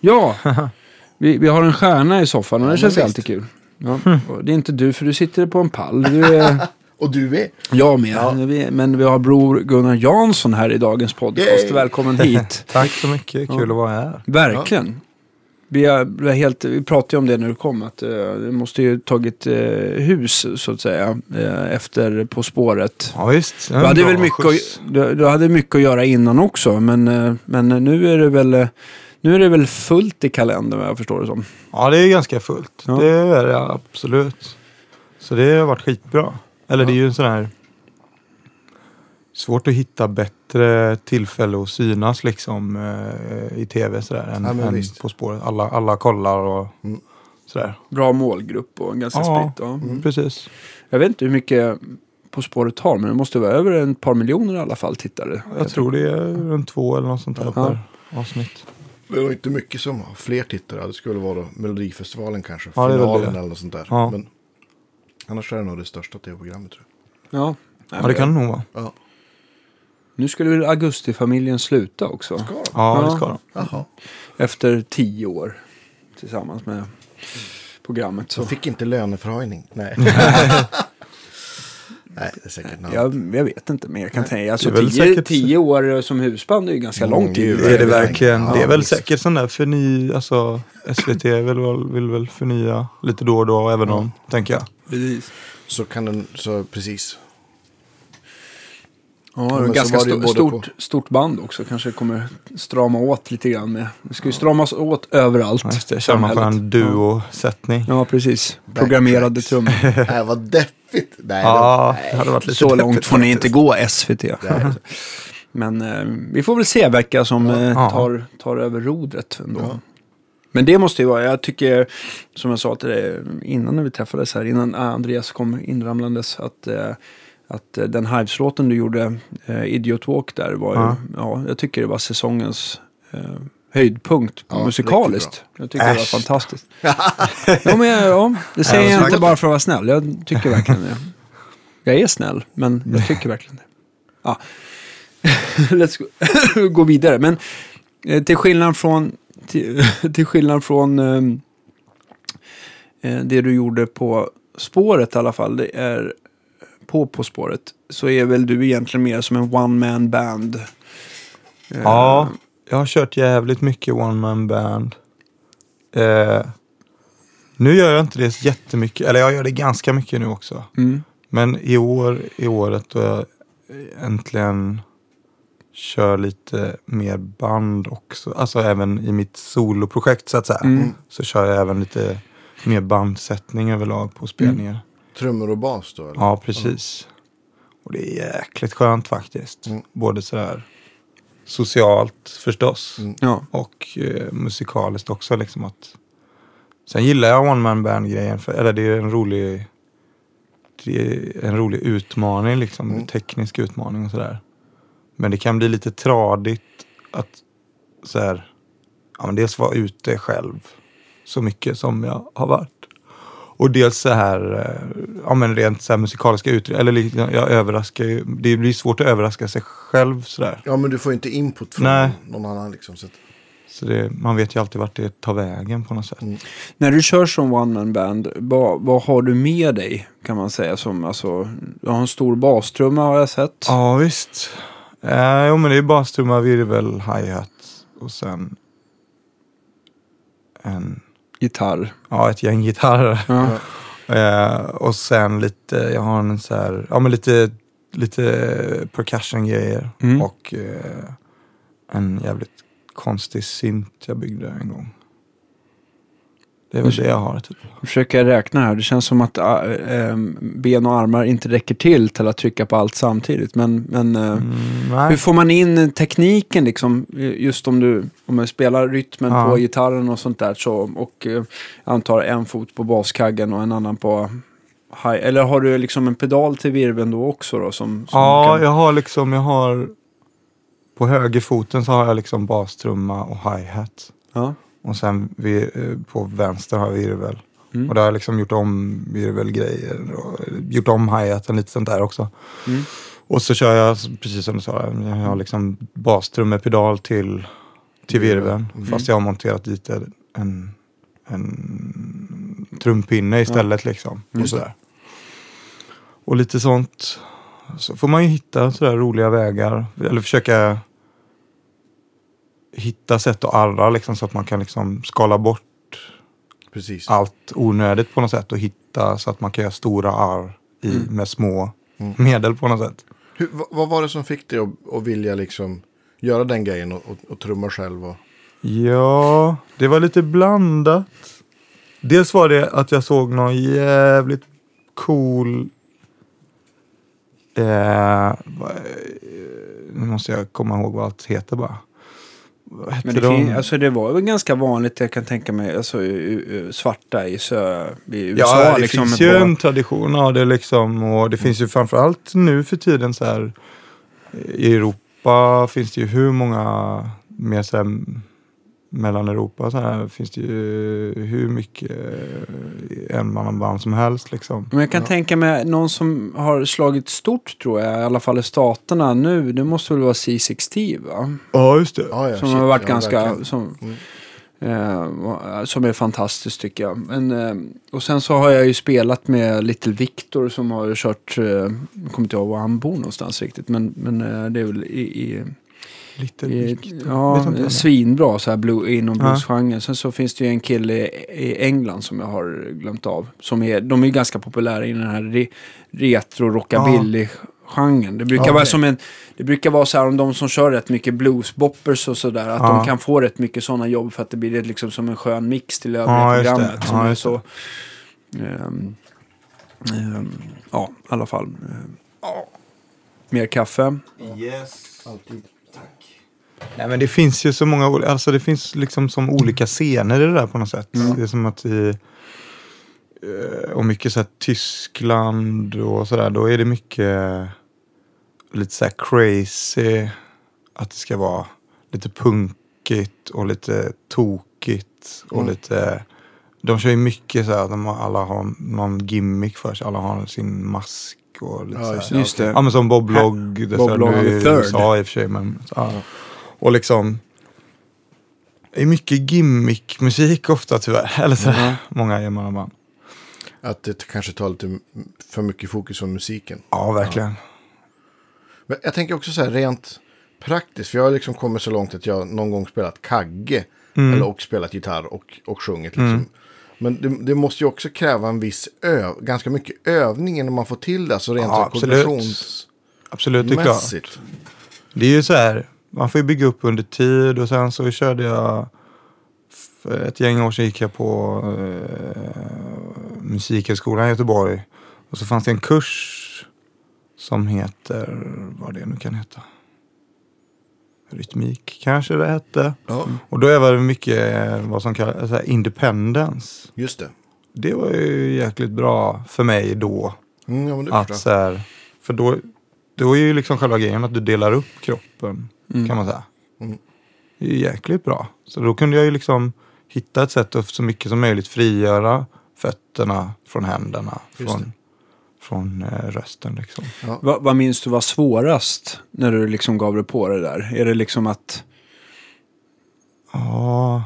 Ja, vi, vi har en stjärna i soffan och det känns ju visst. alltid kul. Ja. och Det är inte du, för du sitter på en pall. Du är, Och du är. jag med. Ja. Vi, men vi har bror Gunnar Jansson här i dagens podcast. Yay! Välkommen hit. Tack så mycket, kul att vara här. Verkligen. Vi, är, vi, är helt, vi pratade ju om det när du kom, att uh, du måste ju tagit eh, hus så att säga eh, efter På spåret. Ja visst. Du hade, väl mycket att, du, du hade mycket att göra innan också, men, eh, men nu är det väl eh, nu är det väl fullt i kalendern vad jag förstår det som. Ja, det är ganska fullt. Ja. Det är det absolut. Så det har varit skitbra. Eller det är ju en sån här... Svårt att hitta bättre tillfälle att synas liksom eh, i tv sådär än, Ja, än. På spåret. Alla, alla kollar och Mm. sådär. Bra målgrupp och ganska Ja. spritt. Ja. Mm. Precis. Jag vet inte hur mycket På spåret har, men det måste vara över ett par miljoner i alla fall tittare. Jag tror det är runt två eller något sånt där Ja. per avsnitt. Det är nog inte mycket som har fler tittare. Det skulle vara då Melodifestivalen kanske. Ja, Finalen det. eller något sånt där. Ja. Men annars är det nog det största tv-programmet tror jag. Ja, Ja, det kan det nog vara. Ja. Nu skulle väl Augustifamiljen sluta också. Ska de? Ja, Ja. det ska de. Jaha. Efter tio år tillsammans med programmet. Så Så. fick inte löneförhöjning. Nej. Nej, det är säkert något. Jag, jag vet inte, men jag kan tänka, alltså Det är väl tio, säkert- tio år som husband är ju ganska Mm, lång tid. det Det är det verkligen. länge. det är Ja, väl visst. säkert sån där förny... Alltså SVT vill, väl- vill väl förnya lite då och då även om, tänker jag. Precis. Så kan den, så precis. Ja, det ganska var det både stort, stort band också. Kanske kommer strama åt lite grann med. Det ska ju stramas åt överallt. Ja, Just det, kör man på en duo-sättning. Ja, precis. Programmerade trummor. Nej, vad deppigt. Nej, Ja, det, hade varit lite Så långt får ni inte gå SVT. Men eh, vi får väl se vilka som eh, tar, tar över rodret ändå. Ja. Men det måste ju vara, jag tycker, som jag sa till dig innan när vi träffades här, innan eh, Andreas kom inramlandes, att, eh, att eh, den Hives-låten du gjorde, eh, Idiot Walk där, var ju, Ja. ja. jag tycker det var säsongens eh, höjdpunkt Ja, musikaliskt. Jag tycker det var Äsch. fantastiskt. ja, men, jag- ja, det säger Ja, jag inte bara för att vara snäll, jag tycker verkligen det. Jag är snäll, men jag tycker verkligen det. Ja. Let's go, gå vidare. Men eh, till skillnad från, till, till skillnad från ehm, eh, det du gjorde på spåret i alla fall, det är på På spåret, så är väl du egentligen mer som en one man band. Eh, Ja, jag har kört jävligt mycket one man band. Eh, nu gör jag inte det jättemycket, eller jag gör det ganska mycket nu också. Mm. Men i år, i året då jag äntligen kör lite mer band också. Alltså även i mitt soloprojekt så att säga. Mm. Så kör jag även lite mer bandsättning överlag på spelningar. trummor och bas då? Eller? Ja, precis. Och det är jäkligt skönt faktiskt. Mm. Både sådär socialt förstås. Mm. Ja. Och eh, musikaliskt också liksom att... Sen gillar jag one man band grejen. För, eller det är en rolig... Det är en rolig utmaning liksom. Mm. Teknisk utmaning och sådär. Men det kan bli lite tradigt att så här, ja, men dels vara ute själv så mycket som jag har varit. Och dels så här, eh, ja men rent så här musikaliska uttryck. Eller liksom, jag överraskar ju, det blir svårt att överraska sig själv sådär. Ja, men du får inte input från Nej. någon annan liksom. Så att, Så det, man vet ju alltid vart det tar vägen på något sätt. Mm. När du kör som one man band, vad, vad har du med dig kan man säga? Som, alltså, du har en stor bastrumma har jag sett. Ja visst. Eh, jo men det är bastrumma, virvel, hi-hat och sen en, Gitarr. ja ett gäng gitarrer. Ja. Eh, och sen lite, jag har en så här, ja men lite, lite percussion-grejer. Mm. Och eh, en jävligt konstig synt jag byggde en gång. Det är väl det jag har typ. Försöker räkna här. Det känns som att äh, äh, ben och armar inte räcker till till att trycka på allt samtidigt. Men, men äh, Mm, hur får man in tekniken liksom? Just om du om jag spelar rytmen Ja. på gitarren och sånt där. Så, och äh, antar en fot på baskaggen och en annan på hi- Eller har du liksom en pedal till virveln då också då? Som, som Ja, kan... jag har liksom, jag har på högerfoten så har jag liksom bastrumma och hi-hat. ja. Och sen vi, eh, på vänster har jag virvel. Mm. Och där har jag liksom gjort om virvelgrejer och gjort om hi-haten lite sånt där också. Mm. Och så kör jag, precis som du sa, jag har liksom bastrummepedal till, till virveln. Mm. Fast jag har monterat dit en, en trumpinne istället liksom. Och, sådär. och lite sånt. Så får man ju hitta sådär roliga vägar. Eller försöka hitta sätt att arra liksom, så att man kan liksom skala bort Precis. allt onödigt på något sätt och hitta så att man kan göra stora arr i, Mm. med små Mm. medel på något sätt. Hur, vad, var det som fick dig att, att vilja liksom göra den grejen och, och, och trumma själv? Och, Ja, det var lite blandat. Dels var det att jag såg någon jävligt cool... Eh, nu måste jag komma ihåg vad allt heter bara. Men det, de? alltså det var väl ganska vanligt, jag kan tänka mig, alltså, svarta i, sö, i USA. Ja, det liksom, finns ju en tradition av det liksom. Och det finns ju framförallt nu för tiden så här. I Europa finns det ju hur många mer så här mellan Europa så här finns det ju hur mycket eh, enmannaband som helst liksom. Men jag kan tänka mig någon som har slagit stort tror jag, i alla fall i staterna nu. Det måste väl vara C60 va? Ja, just det. ja, ja, Som shit, har varit ja, ganska, som, Mm. eh, som är fantastiskt tycker jag. Men, eh, och sen så har jag ju spelat med Little Victor som har kört, eh, jag kommer inte ihåg var han bor någonstans riktigt, men, men eh, det är väl i, i Lite i, Victor. Vet ja, är. svinbra så här blue, inom Ja. bluesgenren. Sen så finns det ju en kille i, England som jag har glömt av. Som är, de är ju ganska populära i den här re, retro rockabilly genren. Det brukar Ja, vara som en, det brukar vara så här om de som kör rätt mycket bluesboppers och sådär. Att Ja. de kan få rätt mycket sådana jobb för att det blir liksom som en skön mix till övriga Ja, programmet. Som Ja, är så, ehm, ehm, ja, i alla fall. ehm, mer kaffe. Yes. Nej men det finns ju så många, alltså det finns liksom som olika scener i det där på något sätt. Mm. Det är som att i, eh, och mycket så här Tyskland och sådär, då är det mycket lite så här crazy, att det ska vara lite punkigt och lite tokigt och Mm. lite, de kör ju mycket så här, att de alla har någon gimmick för sig, alla har sin mask och lite Ja, så här. Just det. Ja men som Bob Logg. Bob så Logg nu är third. USA i och för sig. Men, ja. Och liksom. Det är mycket gimmickmusik ofta tyvärr. Eller så här, många enmannaband. Att det kanske tar lite för mycket fokus på musiken. Ja verkligen. Men jag tänker också så här rent praktiskt. För jag har liksom kommit så långt att jag någon gång spelat kagge. Mm. Eller och spelat gitarr och, och sjungit liksom. Men det, det måste ju också kräva en viss öv, ganska mycket övning innan man får till det. Alltså rent Ja, ja, absolut. Absolut det är klart. Det är ju så här. Man får ju bygga upp under tid och sen så körde jag för ett gäng år sedan gick jag på eh, Musikhögskolan i Göteborg. Och så fanns det en kurs som heter, vad det nu kan heta. Rytmik kanske det hette. Ja, Och då var det mycket eh, vad som kallas så här, independence. just det. Det var ju jäkligt bra för mig då. Mm, ja, Att så här, för då, då är ju liksom själva grejen att du delar upp kroppen Mm. kan man säga. Mm. Det är ju jäkligt bra. Så då kunde jag ju liksom hitta ett sätt att så mycket som möjligt frigöra fötterna från händerna. Från, från eh, rösten liksom. Ja. Va, vad minns du var svårast när du liksom gav dig på det där? Är det liksom att... Ja,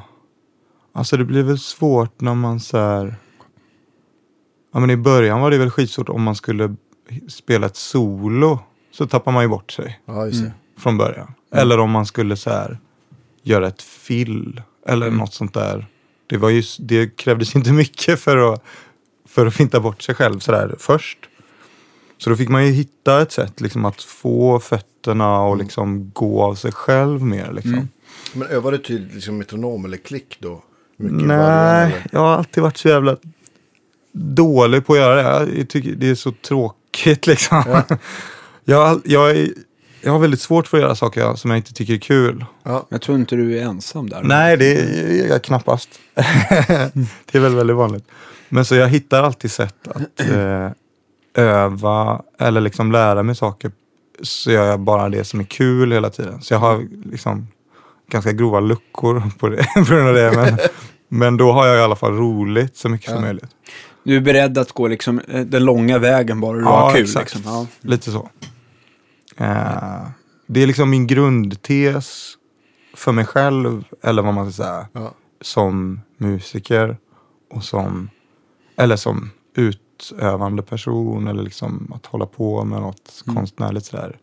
alltså det blir väl svårt när man så här... Ja men i början var det väl skitsvårt om man skulle spela ett solo. Så tappar man ju bort sig Ja, just det. Mm. från början. Eller om man skulle så här göra ett fill. Eller Mm. något sånt där. Det, var ju, det krävdes inte mycket för att, för att finta bort sig själv sådär först. Så då fick man ju hitta ett sätt liksom, att få fötterna och liksom gå av sig själv mer. Liksom. Mm. Men övar du till liksom metronom eller klick då? Mycket Nej, eller? jag har alltid varit så jävla dålig på att göra det. Jag tycker det är så tråkigt liksom. Ja. Jag, jag, är, jag har väldigt svårt för att göra saker som jag inte tycker är kul. Ja, Jag tror inte du är ensam där. Nej, det är jag knappast. det är väl väldigt vanligt. Men så jag hittar alltid sätt att eh, öva eller liksom lära mig saker. Så gör jag bara det som är kul hela tiden. Så jag har liksom ganska grova luckor på, det, på grund av det. Men, men då har jag i alla fall roligt så mycket Ja. som möjligt. Du är beredd att gå liksom eh, den långa vägen bara du Ja, har kul. exakt. Liksom. Ja. Lite så. Eh, det är liksom min grundtes. för mig själv, eller vad man ska säga, Ja. som musiker och som, eller som utövande person eller liksom att hålla på med något Mm. konstnärligt sådär.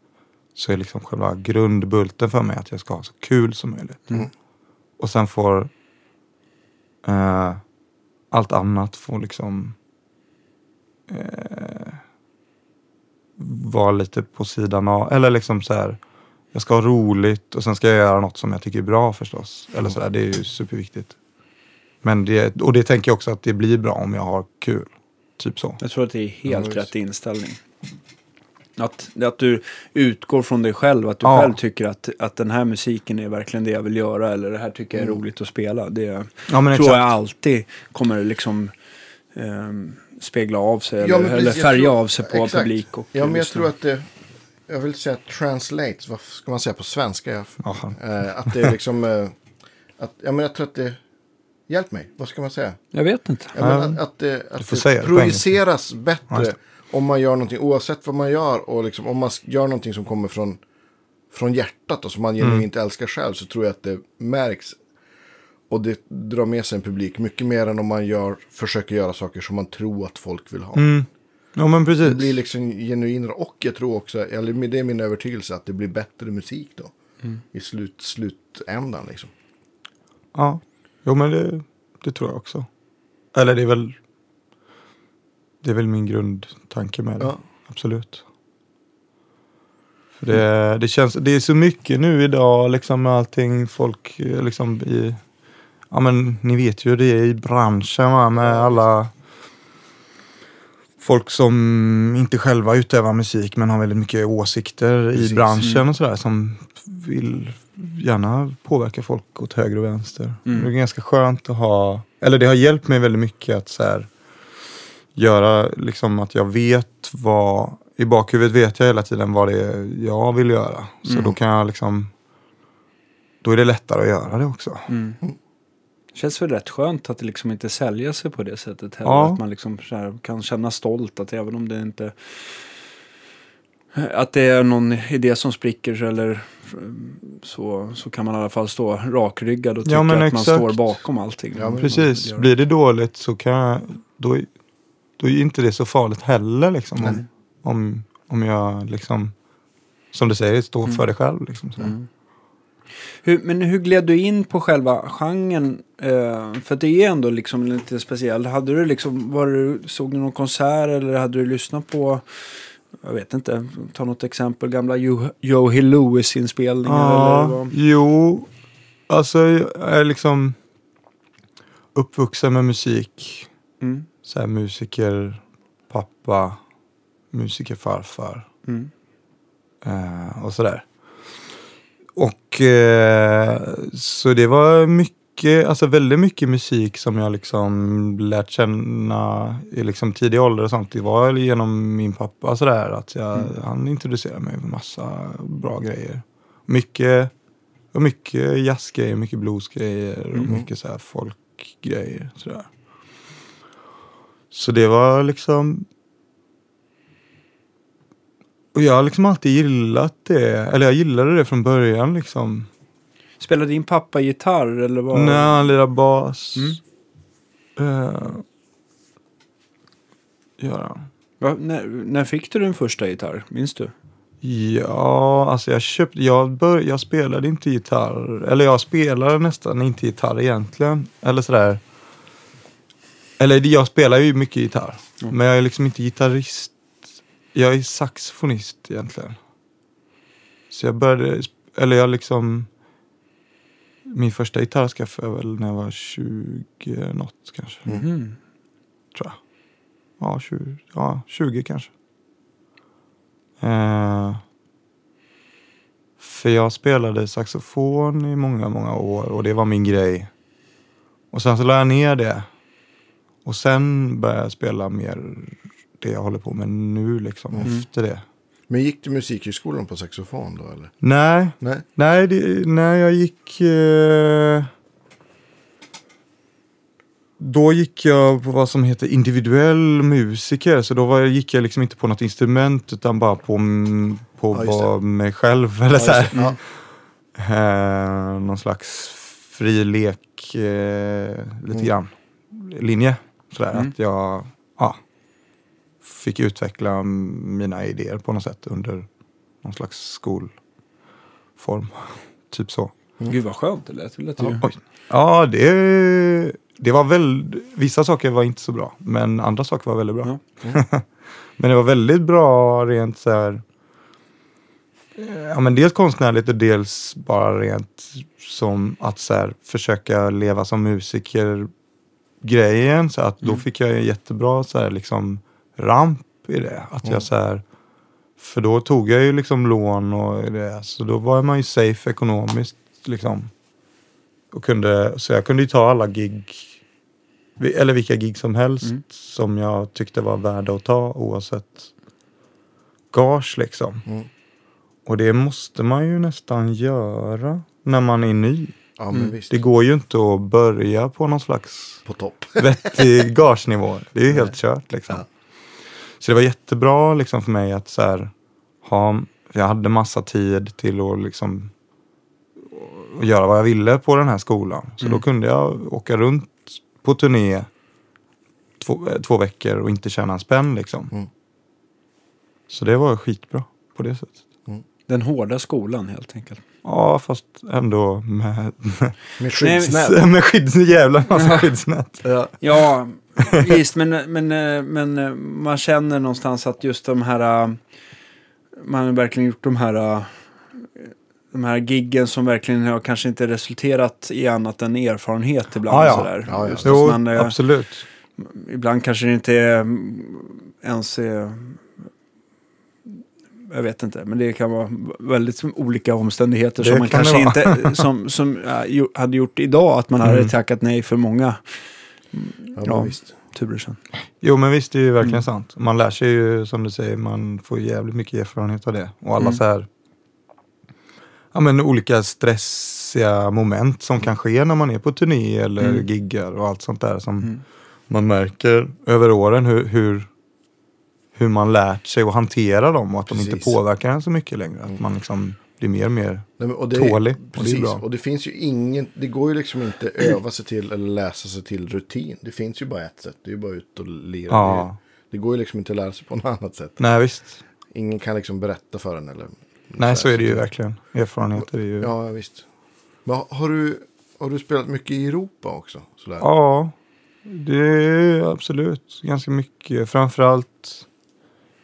Så är liksom själva grundbulten för mig att jag ska ha så kul som möjligt. Mm. Och sen får eh, allt annat få liksom eh, vara lite på sidan av. Eller liksom så här. Jag ska ha roligt och sen ska jag göra något som jag tycker är bra förstås. Eller så där, det är ju superviktigt. Men det, och det tänker jag också att det blir bra om jag har kul. Typ så. Jag tror att det är helt visst. rätt inställning. Att, att du utgår från dig själv, att du Ja. själv tycker att, att den här musiken är verkligen det jag vill göra eller det här tycker jag är Mm. roligt att spela. Det Ja tror exakt. jag alltid kommer liksom ehm, spegla av sig Ja, eller, eller precis, jag färga tror- av sig på exakt. publik. Och Ja, men jag tror att det... Jag vill säga translates, vad ska man säga på svenska? Eh, att det är liksom... Eh, att, ja, men jag tror att det... Hjälp mig, vad ska man säga? Jag vet inte. Ja, men Ja. att, att, det, att får det det projiceras Ja, bättre just om man gör någonting, oavsett vad man gör. Och liksom, om man gör någonting som kommer från, från hjärtat och som man Mm. genuint älskar själv så tror jag att det märks. Och det drar med sig en publik mycket mer än om man gör, försöker göra saker som man tror att folk vill ha. Mm. Ja men precis. Det blir liksom genuinare och jag tror också, eller det är min övertygelse, att det blir bättre musik då. Mm. I slut, slutändan liksom. Ja, jo men det, det tror jag också. Eller det är väl det är väl min grundtanke med det. Ja. Absolut. För det, det känns, det är så mycket nu idag liksom med allting folk liksom i, ja men ni vet ju hur det är i branschen va, med alla folk som inte själva utövar musik men har väldigt mycket åsikter Precis. i branschen och sådär som vill gärna påverka folk åt höger och vänster. Mm. Det är ganska skönt att ha, eller det har hjälpt mig väldigt mycket att så här, göra liksom att jag vet vad, i bakhuvudet vet jag hela tiden vad det är jag vill göra. Så Mm. då kan jag liksom, då är det lättare att göra det också. Mm. Känns väl rätt skönt att det liksom inte säljer sig på det sättet heller. Ja. Att man liksom så här kan känna stolt att även om det inte att det är någon idé som spricker eller så, så kan man i alla fall stå rakryggad och tycka Ja, att man står bakom allting. Ja, Precis, blir det dåligt så kan jag, då, då är inte det så farligt heller liksom. Om, om, om jag liksom, som du säger, står för det själv. Liksom, så. Mm. Hur, men hur gled du in på själva genren? Eh, för det är ändå liksom lite speciellt. Hade du liksom, var du, såg du någon konsert eller hade du lyssnat på, jag vet inte, ta något exempel, gamla Jo- Joe Lewis-inspelningar Ja, jo, alltså jag är liksom uppvuxen med musik. Mm. Så här, musiker, pappa, musikerfarfar Mm. eh, och sådär. Och eh, så det var mycket, alltså väldigt mycket musik som jag liksom lärt känna i liksom tidig ålder och sånt. Det var genom min pappa sådär att jag, han introducerade mig med massa bra grejer. Mycket, och mycket jazzgrejer, mycket bluesgrejer och Mm. mycket så här folkgrejer. Sådär. Så det var liksom och jag har liksom alltid gillat det. Eller jag gillade det från början liksom. Spelade din pappa gitarr eller vad? När han lirade bas. Mm. Uh, han. Va, när, när fick du din första gitarr? Minns du? Ja, alltså jag köpte, jag, bör, jag spelade inte gitarr. Eller jag spelade nästan inte gitarr egentligen. Eller sådär. Eller jag spelar ju mycket gitarr. Mm. Men jag är liksom inte gitarrist. Jag är saxofonist egentligen. Så jag började, eller jag liksom. Min första gitarr skaffade jag väl när jag var 20 något kanske. Mhm. Tror jag. Ja, 20, ja, 20 kanske. Eh, för jag spelade saxofon i många, många år och det var min grej. Och sen så la jag ner det. Och sen började jag spela mer det jag håller på med nu liksom Mm. efter det. Men gick du musikhögskolan på saxofon då eller? Nej, Nej. nej, det, nej jag gick... Eh, då gick jag på vad som heter individuell musiker. Så då var, gick jag liksom inte på något instrument utan bara på, mm, på Ja, vad mig själv. Eller Ja, så här. Ja. eh, någon slags fri lek, eh, lite Mm. grann, linje. Sådär, Mm. att jag ja, fick utveckla mina idéer på något sätt under någon slags skolform. typ så. Gud vad skönt det lät. Det lät ju... Oj. Ja, det, det var väl, vissa saker var inte så bra, men andra saker var väldigt bra. Ja. Men det var väldigt bra rent så här, eh, ja men dels konstnärligt och dels bara rent som att så här, försöka leva som musiker grejen. Så att då Mm. fick jag jättebra så här, liksom, ramp i det. Att Mm. jag så här, för då tog jag ju liksom lån och det, så då var man ju safe ekonomiskt liksom. Och kunde, så jag kunde ju ta alla gig, eller vilka gig som helst Mm. som jag tyckte var värda att ta oavsett gage liksom. Mm. Och det måste man ju nästan göra när man är ny. Ja, Mm. Det går ju inte att börja på någon slags På topp. vettig gagenivå. Det är ju helt kört liksom. Ja. Så det var jättebra liksom för mig att så här, ha, jag hade massa tid till att liksom göra vad jag ville på den här skolan. Så Mm. då kunde jag åka runt på turné två, eh, två veckor och inte tjäna en spänn liksom. Mm. Så det var skitbra på det sättet. Den hårda skolan helt enkelt. Ja, fast ändå med, Med skyddsnät. med skydds, jävla massa skyddsnät. Ja. Ja, visst, men, men, eh, men eh, man känner någonstans att just de här... eh, Man har verkligen gjort de här... De här giggen som verkligen har kanske inte resulterat i annat än erfarenhet ibland. Ja, ja. Sådär. Ja, ja. Just Jo, man, absolut. ibland kanske det inte är mm, ens är... Jag vet inte, men det kan vara väldigt olika omständigheter Det som man kan kanske inte som, som hade gjort idag. Att man hade Mm. tackat nej för många Ja, Ja. visst. turer sen. Jo men visst, det är ju verkligen Mm. sant. Man lär sig ju som du säger, man får jävligt mycket erfarenhet av det. Och alla Mm. så här, ja men olika stressiga moment som kan ske när man är på turné eller Mm. giggar och allt sånt där som Mm. man märker över åren hur, hur, hur man lärt sig att hantera dem och att de inte Precis. påverkar en så mycket längre. Mm. Att man liksom blir mer och mer Nej, och det, tålig. Och det är Precis, bra. och det finns ju ingen, det går ju liksom inte öva sig till eller läsa sig till rutin. Det finns ju bara ett sätt, det är ju bara ut och lira. Ja. Det, det går ju liksom inte att lära sig på något annat sätt. Nej visst. Ingen kan liksom berätta för en eller... Nej så är det ju verkligen. Erfarenheter är ju... Ja, visst. Men har du, har du spelat mycket i Europa också? Sådär? Ja, det är absolut ganska mycket. Framförallt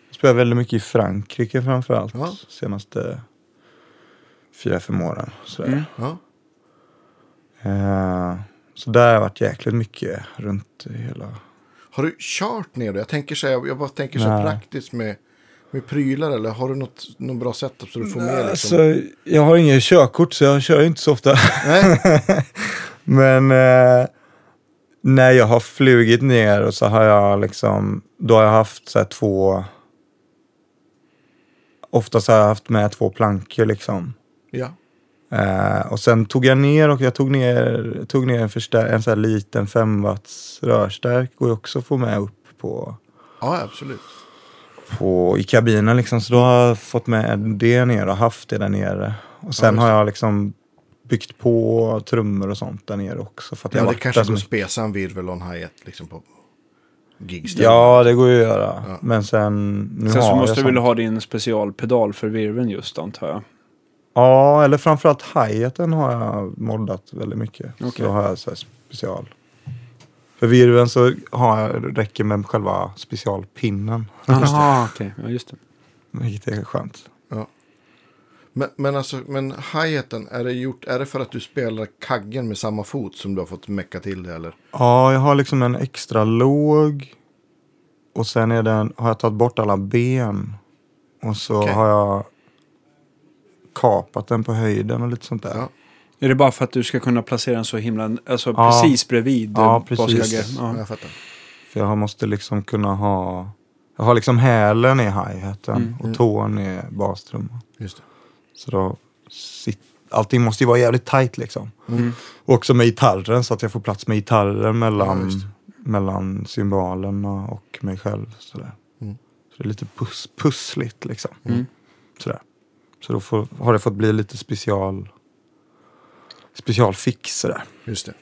jag spelar väldigt mycket i Frankrike framförallt. Ja. Senaste fyra, fem åren. Sådär. Mm. Ja. Eh, så där har jag varit jäkligt mycket runt hela... Har du kört ner det? Jag tänker så här, jag bara tänker så praktiskt med, med prylar eller har du något, någon bra setup så du får med liksom? Alltså, jag har inget körkort så jag kör inte så ofta. Nej? Men eh, när jag har flugit ner och så har jag liksom, då har jag haft så här två, oftast har jag haft med två plankor liksom. Ja. Eh, och sen tog jag ner och jag tog ner, tog ner en, förstär- en så här liten 5 watts rörstärk och också få med upp på, Ja, absolut. på, i kabinen liksom. Så då har jag fått med det ner och haft det där nere. Och sen just har jag liksom byggt på trummor och sånt där nere också. För att jag Ja, har det kanske går att spesa en virvel och en hi-hat liksom på gigställen. Ja, det går ju att göra. Ja. Men sen... Nu Sen har så jag måste du väl ha din specialpedal för virveln just antar jag. Ja, eller framförallt hi-haten har jag moddat väldigt mycket. Okej. Så har jag så här special. För virveln så har jag, räcker med själva specialpinnen. Jaha, okej. Ja, just det. Vilket är skönt. Men, men alltså, men hi-haten, är det, gjort, är det för att du spelar kaggen med samma fot som du har fått mecka till det eller? Ja, jag har liksom en extra låg. Och sen är den, har jag tagit bort alla ben. Och så Okej. har jag kapat den på höjden och lite sånt där. Ja. Är det bara för att du ska kunna placera den så himla, alltså Ja. precis bredvid Ja, eh, precis. Ja. Ja. Jag fattar. För jag måste liksom kunna ha... Jag har liksom hälen i hi-haten Mm. och tån i bastrumman. Just det. Så då sit, allting måste ju vara jävligt tight liksom. Mm. Och också med gitarren så att jag får plats med gitarren Ja, mellan, just mellan cymbalerna och mig själv. Sådär. Mm. Så det är lite pus, pussligt liksom. Mm. Sådär. Så då får, har det fått bli lite special specialfix sådär. Just det.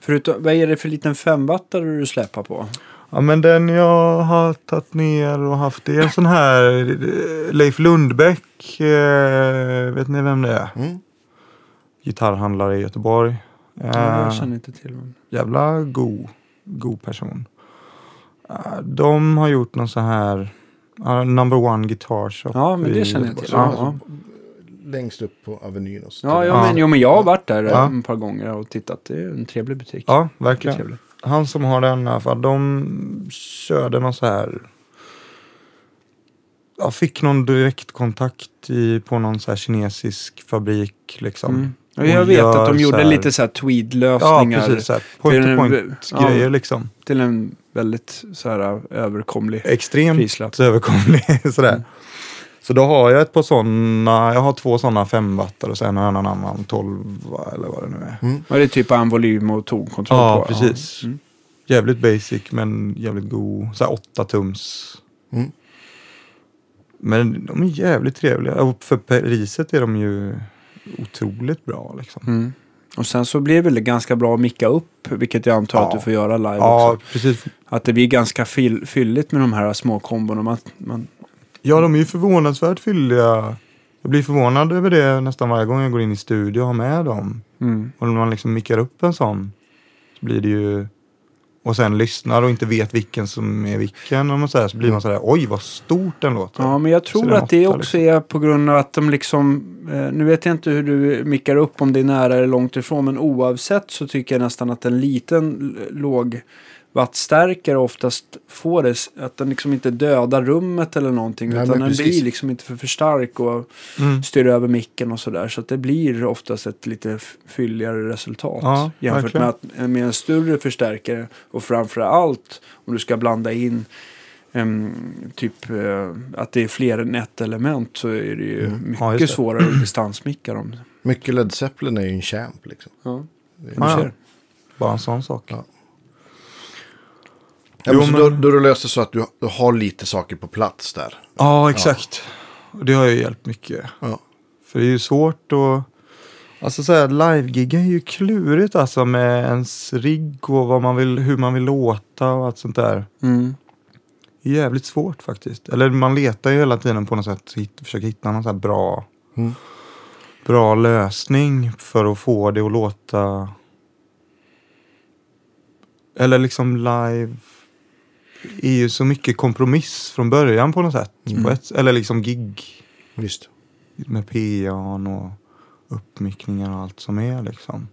Förutom, vad är det för liten femwattare du släpar på? Ja men den jag har tagit ner och haft det är en sån här eh, Leif Lundbäck. Eh, vet ni vem det är? Mm. Gitarrhandlare i Göteborg. Ja, jag Eh, känner inte till dem. jävla god, god person. Eh, de har gjort någon så här uh, number one guitar shop. Ja, men det känner jag till. Ja, Ja, ja. Längst upp på Avenyn. Och så Ja, ja, Ja. men, jo, men jag har varit där Ja. ett par gånger och tittat. Det är en trevlig butik. ja verkligen. trevlig. Han som har den i alla fall, de körde någon så här... Jag fick någon direktkontakt i, på någon så här kinesisk fabrik liksom. Mm. Och Och jag vet att de gjorde så här- lite så här Ja, tweed-lösningar precis. Så här, till point to en- point ja. grejer liksom. till en väldigt så här överkomlig Extremt prislapp. överkomlig sådär. Mm. Så då har jag ett par sådana, jag har två sådana femwattare och sen har jag en annan 12 eller vad det nu är. Mm. Och det är typ en volym och tonkontroll Ja, på. precis. Mm. Jävligt basic men jävligt god. Så här 8 tums. Mm. Men de är jävligt trevliga. Och för priset är de ju otroligt bra liksom. Mm. Och sen så blir det väl ganska bra att micka upp, vilket jag antar Ja. att du får göra live Ja, också. precis. Att det blir ganska fyll, fylligt med de här små kombona. Man, man, Ja, de är ju förvånansvärt fylliga. Jag blir förvånad över det nästan varje gång jag går in i studio och har med dem. mm. Och när man liksom mickar upp en sån så blir det ju... Och sen lyssnar och inte vet vilken som är vilken. Och man så, här, så blir man sådär, oj vad stort den låter. Ja, men jag tror att det också är på grund av att de liksom, eh, nu vet jag inte hur du mickar upp om det är nära eller långt ifrån, men oavsett så tycker jag nästan att en liten låg wattstärkare oftast får det, att den liksom inte dödar rummet eller någonting, Nej, utan den precis. blir liksom inte för, för stark och Mm. styr över micken och sådär. Så att det blir oftast ett lite fylligare resultat Ja, jämfört verkligen. med, att, med en större förstärkare och framför allt om du ska blanda in em, typ eh, att det är fler än ett element så är det ju Mm. mycket Ja, svårare att distansmicka dem. Mycket Led Zeppelin är ju en champ liksom. Ja. Bara en sån sak. Ja. Ja, Jo, men då, då du löser så att du, du har lite saker på plats där. Ja, exakt. Och det har ju hjälpt mycket. Ja. För det är ju svårt att... Alltså så här, live-gigga är ju klurigt alltså med ens rigg och vad man vill, hur man vill låta och allt sånt där. Mm. Det är jävligt svårt faktiskt. Eller man letar ju hela tiden på något sätt, hit, försöker hitta någon så här bra, Mm. bra lösning för att få det att låta... Eller liksom live är ju så mycket kompromiss från början på något sätt. Mm. På ett, eller liksom gig Visst. med PA'n och uppmickningar och allt som är liksom.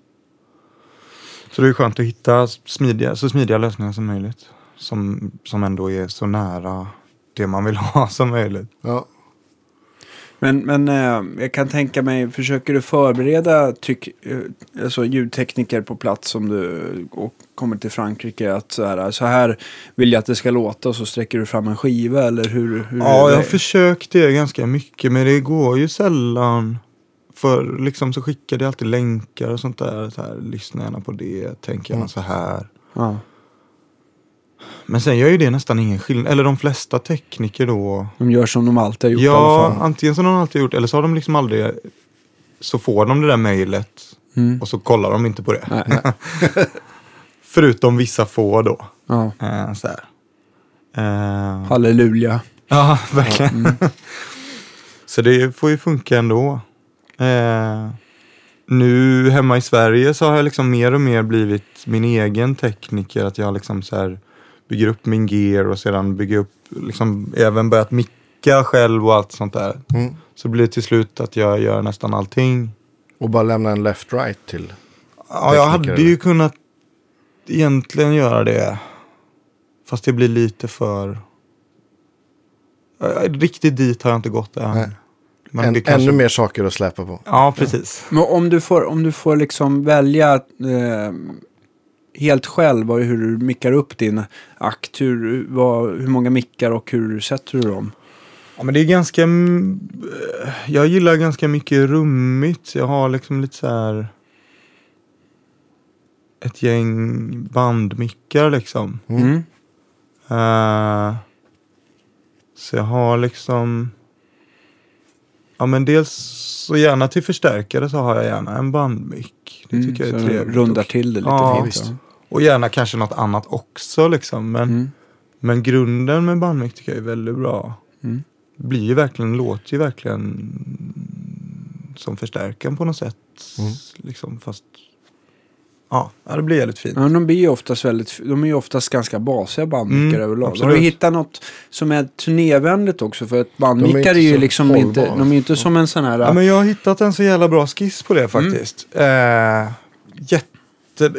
Så det är skönt att hitta smidiga, så smidiga lösningar som möjligt. Som, som ändå är så nära det man vill ha som möjligt. Ja. Men, men eh, jag kan tänka mig, försöker du förbereda tyck, eh, alltså ljudtekniker på plats om du och kommer till Frankrike att så här, så här vill jag att det ska låta och så sträcker du fram en skiva eller hur? hur Ja, jag har försökt det ganska mycket men det går ju sällan. För liksom så skickade jag alltid länkar och sånt där. Så här, lyssna gärna på det, tänk gärna Mm. så här. ja. Men sen gör ju det nästan ingen skillnad. Eller de flesta tekniker då. De gör som de alltid har gjort Ja, antingen som de alltid gjort eller så har de liksom aldrig... Så får de det där mejlet Mm. och så kollar de inte på det. Nej. Förutom vissa få då. Ja. Eh, så. Eh, Halleluja. ja, verkligen. Mm. Så det får ju funka ändå. Eh, nu hemma i Sverige så har jag liksom mer och mer blivit min egen tekniker. Att jag liksom så här bygger upp min gear och sedan bygger upp, liksom även börjat micka själv och allt sånt där. Mm. Så blir det till slut att jag gör nästan allting. Och bara lämna en left-right till. Ja, jag hade ju kunnat egentligen göra det. Fast det blir lite för... Riktigt dit har jag inte gått än. Nej. Men en, det kanske... Ännu mer saker att släppa på. Ja, precis. Men om du får, om du får liksom välja eh, helt själv vad- hur du mickar upp din akt, hur, vad, hur många mickar och hur sätter du dem? Ja, men det är ganska... mm, eh, Jag gillar ganska mycket rummigt. Jag har liksom lite så här... Ett gäng bandmickar liksom. Mm. Mm. Eh, så jag har liksom... Ja men dels så gärna till förstärkare så har jag gärna en bandmick. Det tycker jag så är trevligt. Rundar Och- till det lite Ja, fint. Och gärna kanske något annat också liksom. Men, Mm. men grunden med bandmick tycker jag är väldigt bra. Mm. Blir ju verkligen, låter ju verkligen som förstärkaren på något sätt. Mm. Liksom, fast ja, det blir jävligt fint. Ja, de blir ju oftast väldigt, de är ju oftast ganska basiga bandmickar Mm, överlag. absolut. Har du hittat något som är turnévänligt också? För att bandmickar inte är, ju liksom inte, hållbara. de är inte som en sån här... Ja, men jag har hittat en så jävla bra skiss på det faktiskt. Eh, jätte,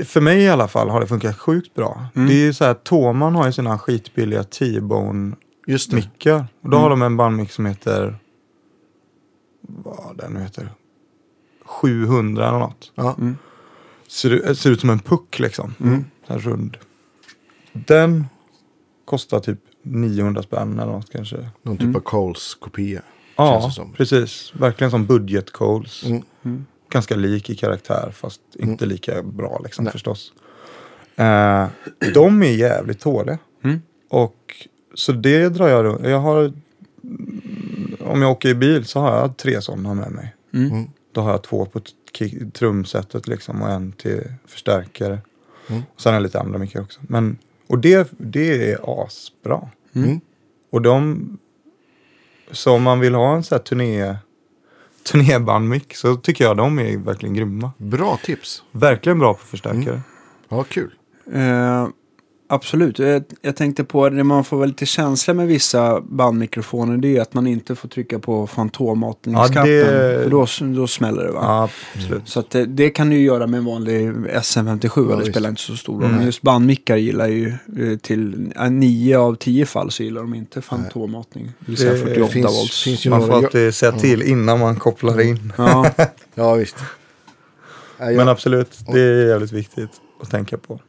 för mig i alla fall har det funkat sjukt bra. Mm. Det är ju så här, Toman har ju sina skitbilliga T-bone Just det. mickar. Och då Mm. har de en bandmick som heter, vad den nu heter, 700 eller något. Ja. Mm. Ser, ser ut som en puck liksom. Mm. Så här rund. Den kostar typ 900 spänn eller något kanske. Någon typ av Coles kopia. Ja, precis. Verkligen som budget Coles. Mm. Mm. Ganska lik i karaktär fast inte lika bra liksom Nej. förstås. Eh, de är jävligt tåliga. Mm. Och så det drar jag runt. Jag har, om jag åker i bil så har jag tre sådana med mig. Mm. Mm. Då har jag två på kick- trumsetet liksom och en till förstärkare. Mm. Och sen jag lite andra mycket också. Men, och det, det är asbra. Mm. Och de, så om man vill ha en sån här turné, turnébandmick så tycker jag de är verkligen grymma. Bra tips. Verkligen bra på förstärkare. Ja, kul. Eh, absolut. Jag, jag tänkte på det man får vara lite känsla med vissa bandmikrofoner. Det är att man inte får trycka på fantommatningsknappen. Ja, det- För då, då smäller det va? Ja, absolut. Så att det, det kan du ju göra med en vanlig SM57. Ja, det spelar inte så stor roll. Men Mm. just bandmickar gillar ju eh, till nio av tio fall så gillar de inte fantommatning. Det vill säga Det 48 finns- volts. finns ju Man får alltid säga till innan man kopplar in. Ja, Ja, visst. Men absolut, det är jävligt viktigt att tänka på.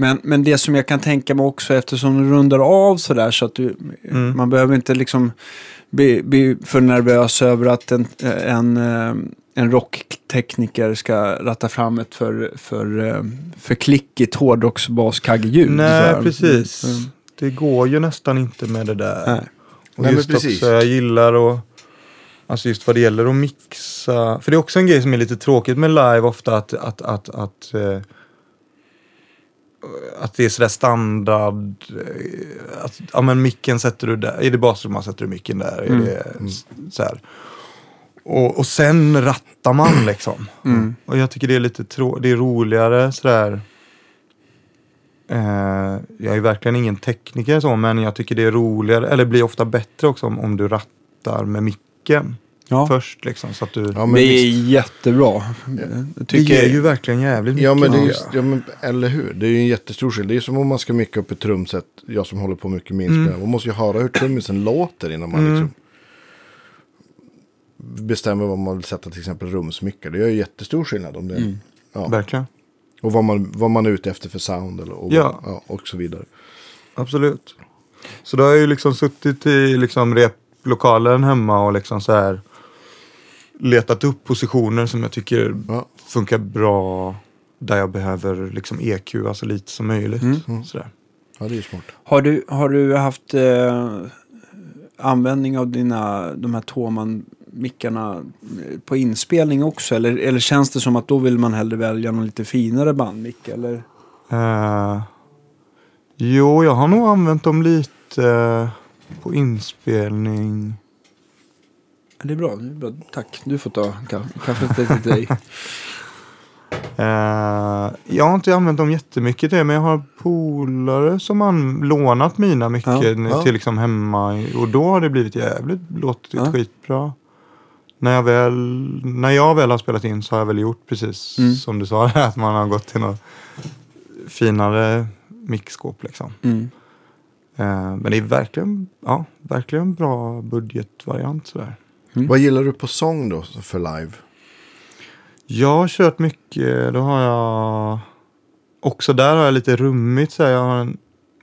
Men, men det som jag kan tänka mig också eftersom du rundar av sådär så att du, Mm. man behöver inte liksom bli, bli för nervös över att en, en, eh, en rocktekniker ska ratta fram ett för, för, eh, för klickigt hårdrocksbaskaggeljud. Nej, Så- precis. Mm. Det går ju nästan inte med det där. Nej. Och Nej, just också, jag gillar att, alltså just vad det gäller att mixa. För det är också en grej som är lite tråkigt med live ofta att, att, att, att, eh, att det är sådär standard. eh, Att, ja men micken sätter du där, är det basrumman sätter du micken där. Mm. Är det så här. Och, och sen rattar man liksom. Mm. Och jag tycker det är lite trå- det är roligare sådär. Eh, jag är verkligen ingen tekniker så, men jag tycker det är roligare, eller blir ofta bättre också om, om du rattar med micken Ja, först liksom. Så att du, Ja, men det är visst. jättebra. Det tycker, ger ju verkligen jävligt mycket. Ja, men det är ja, men, eller hur? Det är ju en jättestor skillnad. Det är som om man ska micka upp ett trumset. Jag som håller på mycket med inspelning. Man måste ju höra hur trummisen låter innan man Mm. liksom bestämmer vad man vill sätta till exempel rumsmickar. Det gör ju jättestor skillnad. Om det, Mm. ja. Verkligen. Och vad man, vad man är ute efter för sound eller, och, Ja. ja, och så vidare. Absolut. Så då har jag ju liksom suttit i liksom replokalen hemma och liksom så här letat upp positioner som jag tycker Ja. funkar bra där jag behöver liksom EQ, alltså lite som möjligt. Mm. Sådär. ja, det är ju smart. har, du, har du haft eh, användning av dina, de här Toman-mickarna eh, på inspelning också? Eller, eller känns det som att då vill man hellre välja någon lite finare bandmick? Eller? Eh, jo, jag har nog använt dem lite eh, på inspelning. Det är bra, det är bra. Tack, du får ta ka- kaffet till dig. Eh, jag har inte använt dem jättemycket det, men jag har polare som har lånat mina mycket Ja, till liksom hemma. Och då har det blivit jävligt, låtit Ja. skitbra. När jag, väl, när jag väl har spelat in så har jag väl gjort precis Mm. som du sa, att man har gått till något finare mixskåp liksom. Mm. Eh, men det är verkligen, ja, verkligen bra budgetvariant sådär. Mm. Vad gillar du på sång då för live? Jag har kört mycket, då har jag... Också där har jag lite rummigt så här. Jag har en,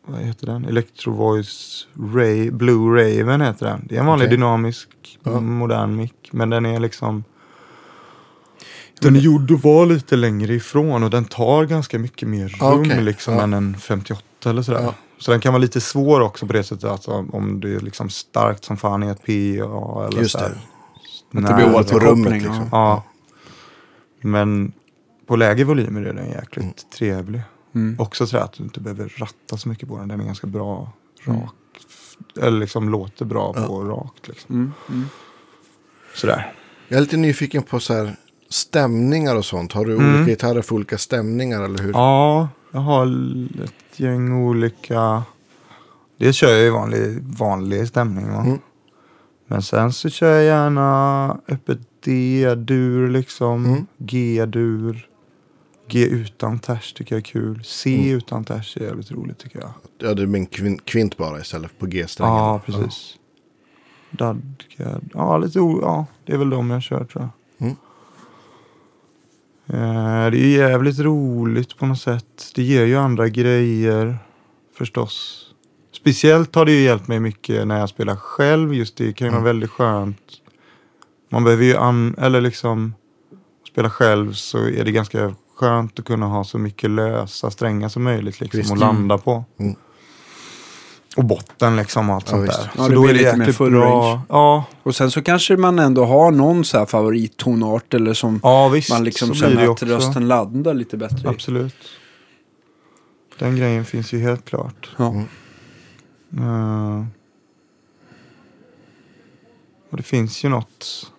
vad heter den? Electro Voice Ray, Blue Raven heter den. Det är en vanlig Okej. dynamisk Ja. modern mick. Men den är liksom... Den är gjord att vara lite längre ifrån och den tar ganska mycket mer rum Ah, okej. liksom Ja. än en 58 eller sådär. Ja. Så den kan vara lite svår också på det sättet att om- det är liksom starkt som fan i ett PA eller Just så här. det. Att det blir återkoppling. på rummet, liksom. ja. Men på lägre volymer är den jäkligt Mm. trevlig. Mm. Också så här att du inte behöver ratta så mycket på den. Den är ganska bra Mm. rak. Eller liksom låter bra Ja. på rakt. Liksom. Mm. Mm. Sådär. Jag är lite nyfiken på så här stämningar och sånt. Har du Mm. olika gitarrer för olika stämningar eller hur? Ja, jag har ett gäng olika... Dels kör jag i vanlig, vanlig stämning. Va? Mm. Men sen så kör jag gärna öppet D-dur liksom. Mm. G-dur. G utan ters tycker jag är kul. C Mm. utan ters är jävligt roligt tycker jag. Ja, det med en kvin- kvint bara istället för på G-strängen. Ja, precis. Dadgad. Ja, lite o- ja, det är väl de jag kör tror jag. Mm. Eh, det är jävligt roligt på något sätt. Det ger ju andra grejer förstås. Speciellt har det ju hjälpt mig mycket när jag spelar själv. Just det kan ju Mm. vara väldigt skönt. Man behöver ju an... Eller liksom spela själv så är det ganska skönt att kunna ha så mycket lösa strängar som möjligt liksom Visst. att landa på. Mm. Och botten liksom och allt Ja, sånt visst. där. Ja, så det då blir är det lite mer jäkligt full bra. range. Ja, Och sen så kanske man ändå har någon så här favorittonart eller som ja visst. man liksom känner att också. rösten laddar lite bättre i. Absolut. Den grejen finns ju helt klart. Ja. Mm. Eh, och det finns ju något.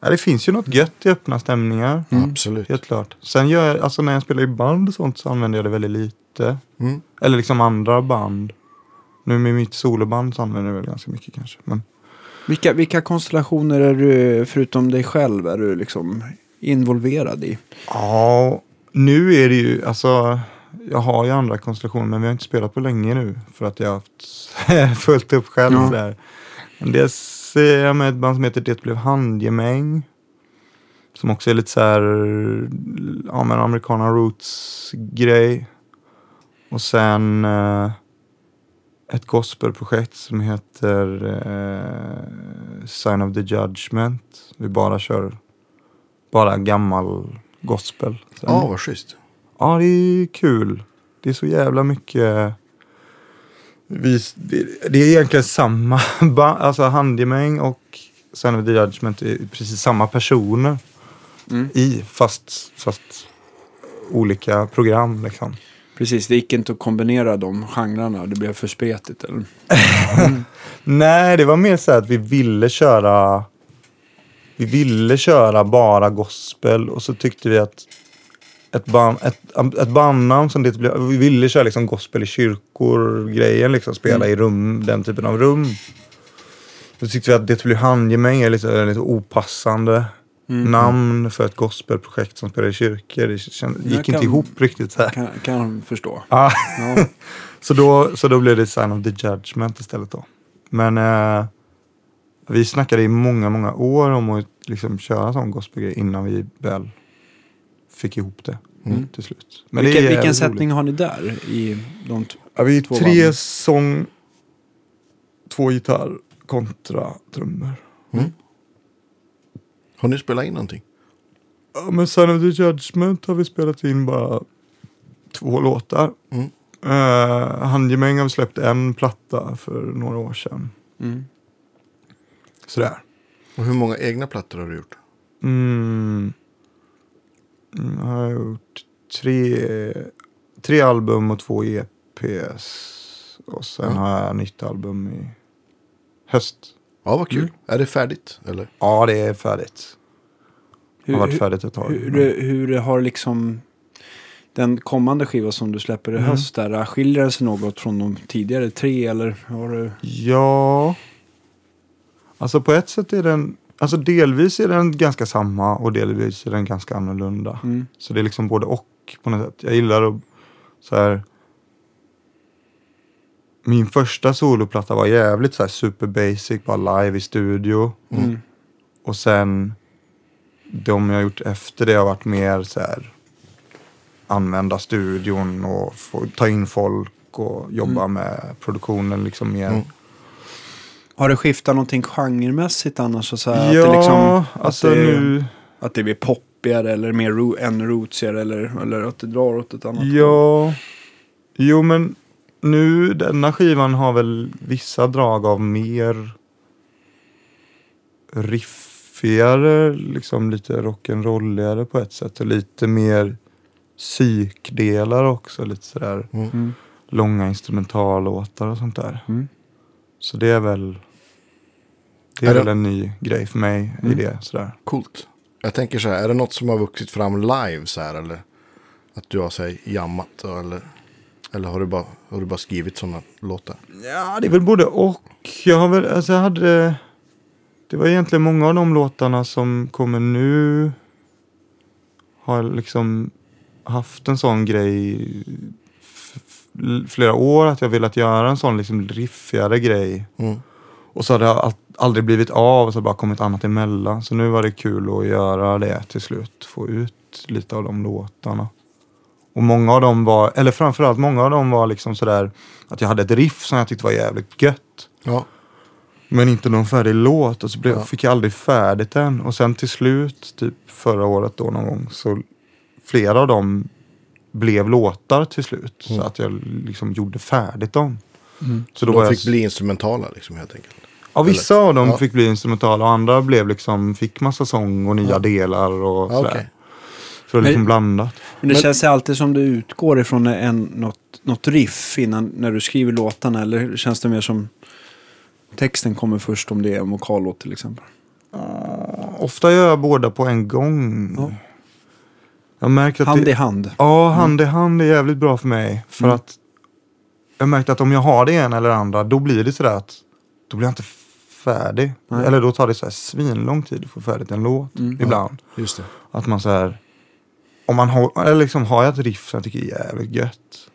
Ja, det finns ju något gött i öppna stämningar. Mm. Absolut. Helt klart. Sen gör jag, alltså när jag spelar i band och sånt så använder jag det väldigt lite. Mm. Eller liksom andra band. Nu med mitt soloband så använder jag väl ganska mycket kanske. Men Vilka, vilka konstellationer är du, förutom dig själv, är du liksom involverad i? Ja, nu är det ju, alltså, jag har ju andra konstellationer men vi har inte spelat på länge nu för att jag har haft fullt upp själv. Ja. Där. Dels är jag med ett band som heter Det blev handgemäng. Som också är lite så här, ja men americana roots grej. Och sen eh, ett gospelprojekt som heter eh, Sign of the Judgment. Vi bara kör bara gammal gospel. Ja, vad schysst. Ja, det är kul. Det är så jävla mycket... Vi, det är egentligen samma alltså Handgemäng och Sign of the Judgment är precis samma personer Mm. i, fast, fast olika program liksom. Precis, det gick inte att kombinera de genrerna. Det blev för spretigt. Eller? Nej, det var mer så att vi ville köra vi ville köra bara gospel och så tyckte vi att ett, band, ett, ett bandnamn som det blev, vi ville köra liksom gospel i kyrkor grejen liksom, spela i rum, den typen av rum. Då tyckte vi att det blev handgemäng är lite, lite opassande Mm. namn för ett gospelprojekt som spelar i kyrkor. Det känd, Jag gick kan- inte ihop riktigt så här. Kan, kan förstå. Ja. Ja. Så då, så då blev det Sign of the Judgment istället då. Men eh, vi snackade i många, många år om att liksom köra sån gospelgrej innan vi väl fick ihop det Mm. till slut. Men det Vilken, sättning roligt. har ni där? I de Ja, vi är två tre banden? sång, två gitarr kontra trummor. Har ni spelat in någonting? Ja, men Sign of the Judgment har vi spelat in bara två låtar. Mm. Uh, Handgemäng har vi släppt en platta för några år sedan. mm. Sådär. Och hur många egna plattor har du gjort? Mm. Mm, Jag har gjort tre, tre album och två EPs. Och sen Ja. har jag nytt album i höst. Ja, vad kul. Mm. Är det färdigt? Eller? Ja, det är färdigt. Hur, har varit hur, färdigt ett tag. hur, hur har liksom den kommande skiva som du släpper i Mm. höst där, skiljer den sig något från de tidigare tre eller har du? Ja. Alltså på ett sätt är den, alltså delvis är den ganska samma och delvis är den ganska annorlunda. Mm. Så det är liksom både och på något sätt. Jag gillar att så här. Min första soloplatta var jävligt så här super basic, bara live i studio. Mm. Och sen de jag gjort efter det har varit mer så här använda studion och få, ta in folk och jobba med produktionen liksom mer. Mm. Har det skiftat någonting genremässigt annars? Så här, Ja, att det liksom, alltså att det, nu. Att det blir poppigare eller mer ro, än rootsigare eller, eller att det drar åt ett annat håll? Ja, jo men nu denna skivan har väl vissa drag av mer riff riffigare, liksom lite rock'n'rolligare på ett sätt. Och lite mer psykdelar också. Lite sådär Mm. Mm. långa instrumentallåtar och sånt där. Mm. Så det är väl det är, Är det- väl en ny grej för mig i Mm. det. Sådär. Coolt. Jag tänker så här, är det något som har vuxit fram live så här eller? Att du har sig jammat då, eller? Eller har du bara, har du bara skrivit sådana låtar? Ja, det är väl både och. Jag har väl, alltså jag hade... Det var egentligen många av de låtarna som kommer nu. Har liksom haft en sån grej flera år. Att jag velat göra en sån liksom riffigare grej. Mm. Och så har det aldrig blivit av och så har det bara kommit annat emellan. Så nu var det kul att göra det till slut. Få ut lite av de låtarna. Och många av dem var, eller framförallt många av dem var liksom sådär att jag hade ett riff som jag tyckte var jävligt gött. Ja, Men inte någon färdig låt och så blev, Ja. fick jag aldrig färdigt den. Och sen till slut, typ förra året då någon gång, så flera av dem blev låtar till slut. Så Mm. att jag liksom gjorde färdigt dem. Mm. Så då de var fick jag, bli instrumentala liksom helt enkelt. ja, vissa av dem Ja. fick bli instrumentala och andra blev liksom, fick massa sång och nya Ja. delar och sådär. okej. Så det är liksom Men- blandat. Men det Men- känns alltid som du utgår ifrån en, något, något riff innan när du skriver låtarna. Eller känns det mer som texten kommer först om det är en vokallåt till exempel? Ofta gör jag båda på en gång. Ja. Jag märker att Hand det, i hand. Ja, hand i hand är jävligt bra för mig. För Mm. att jag märkte att om jag har det ena eller andra, då blir det sådär att då blir jag inte färdig. Nej. Eller då tar det så här svinlång tid att få färdigt en låt Mm. ibland. Just det. Att man så här, om man har, eller liksom har jag ett riff som jag tycker är jävligt gött.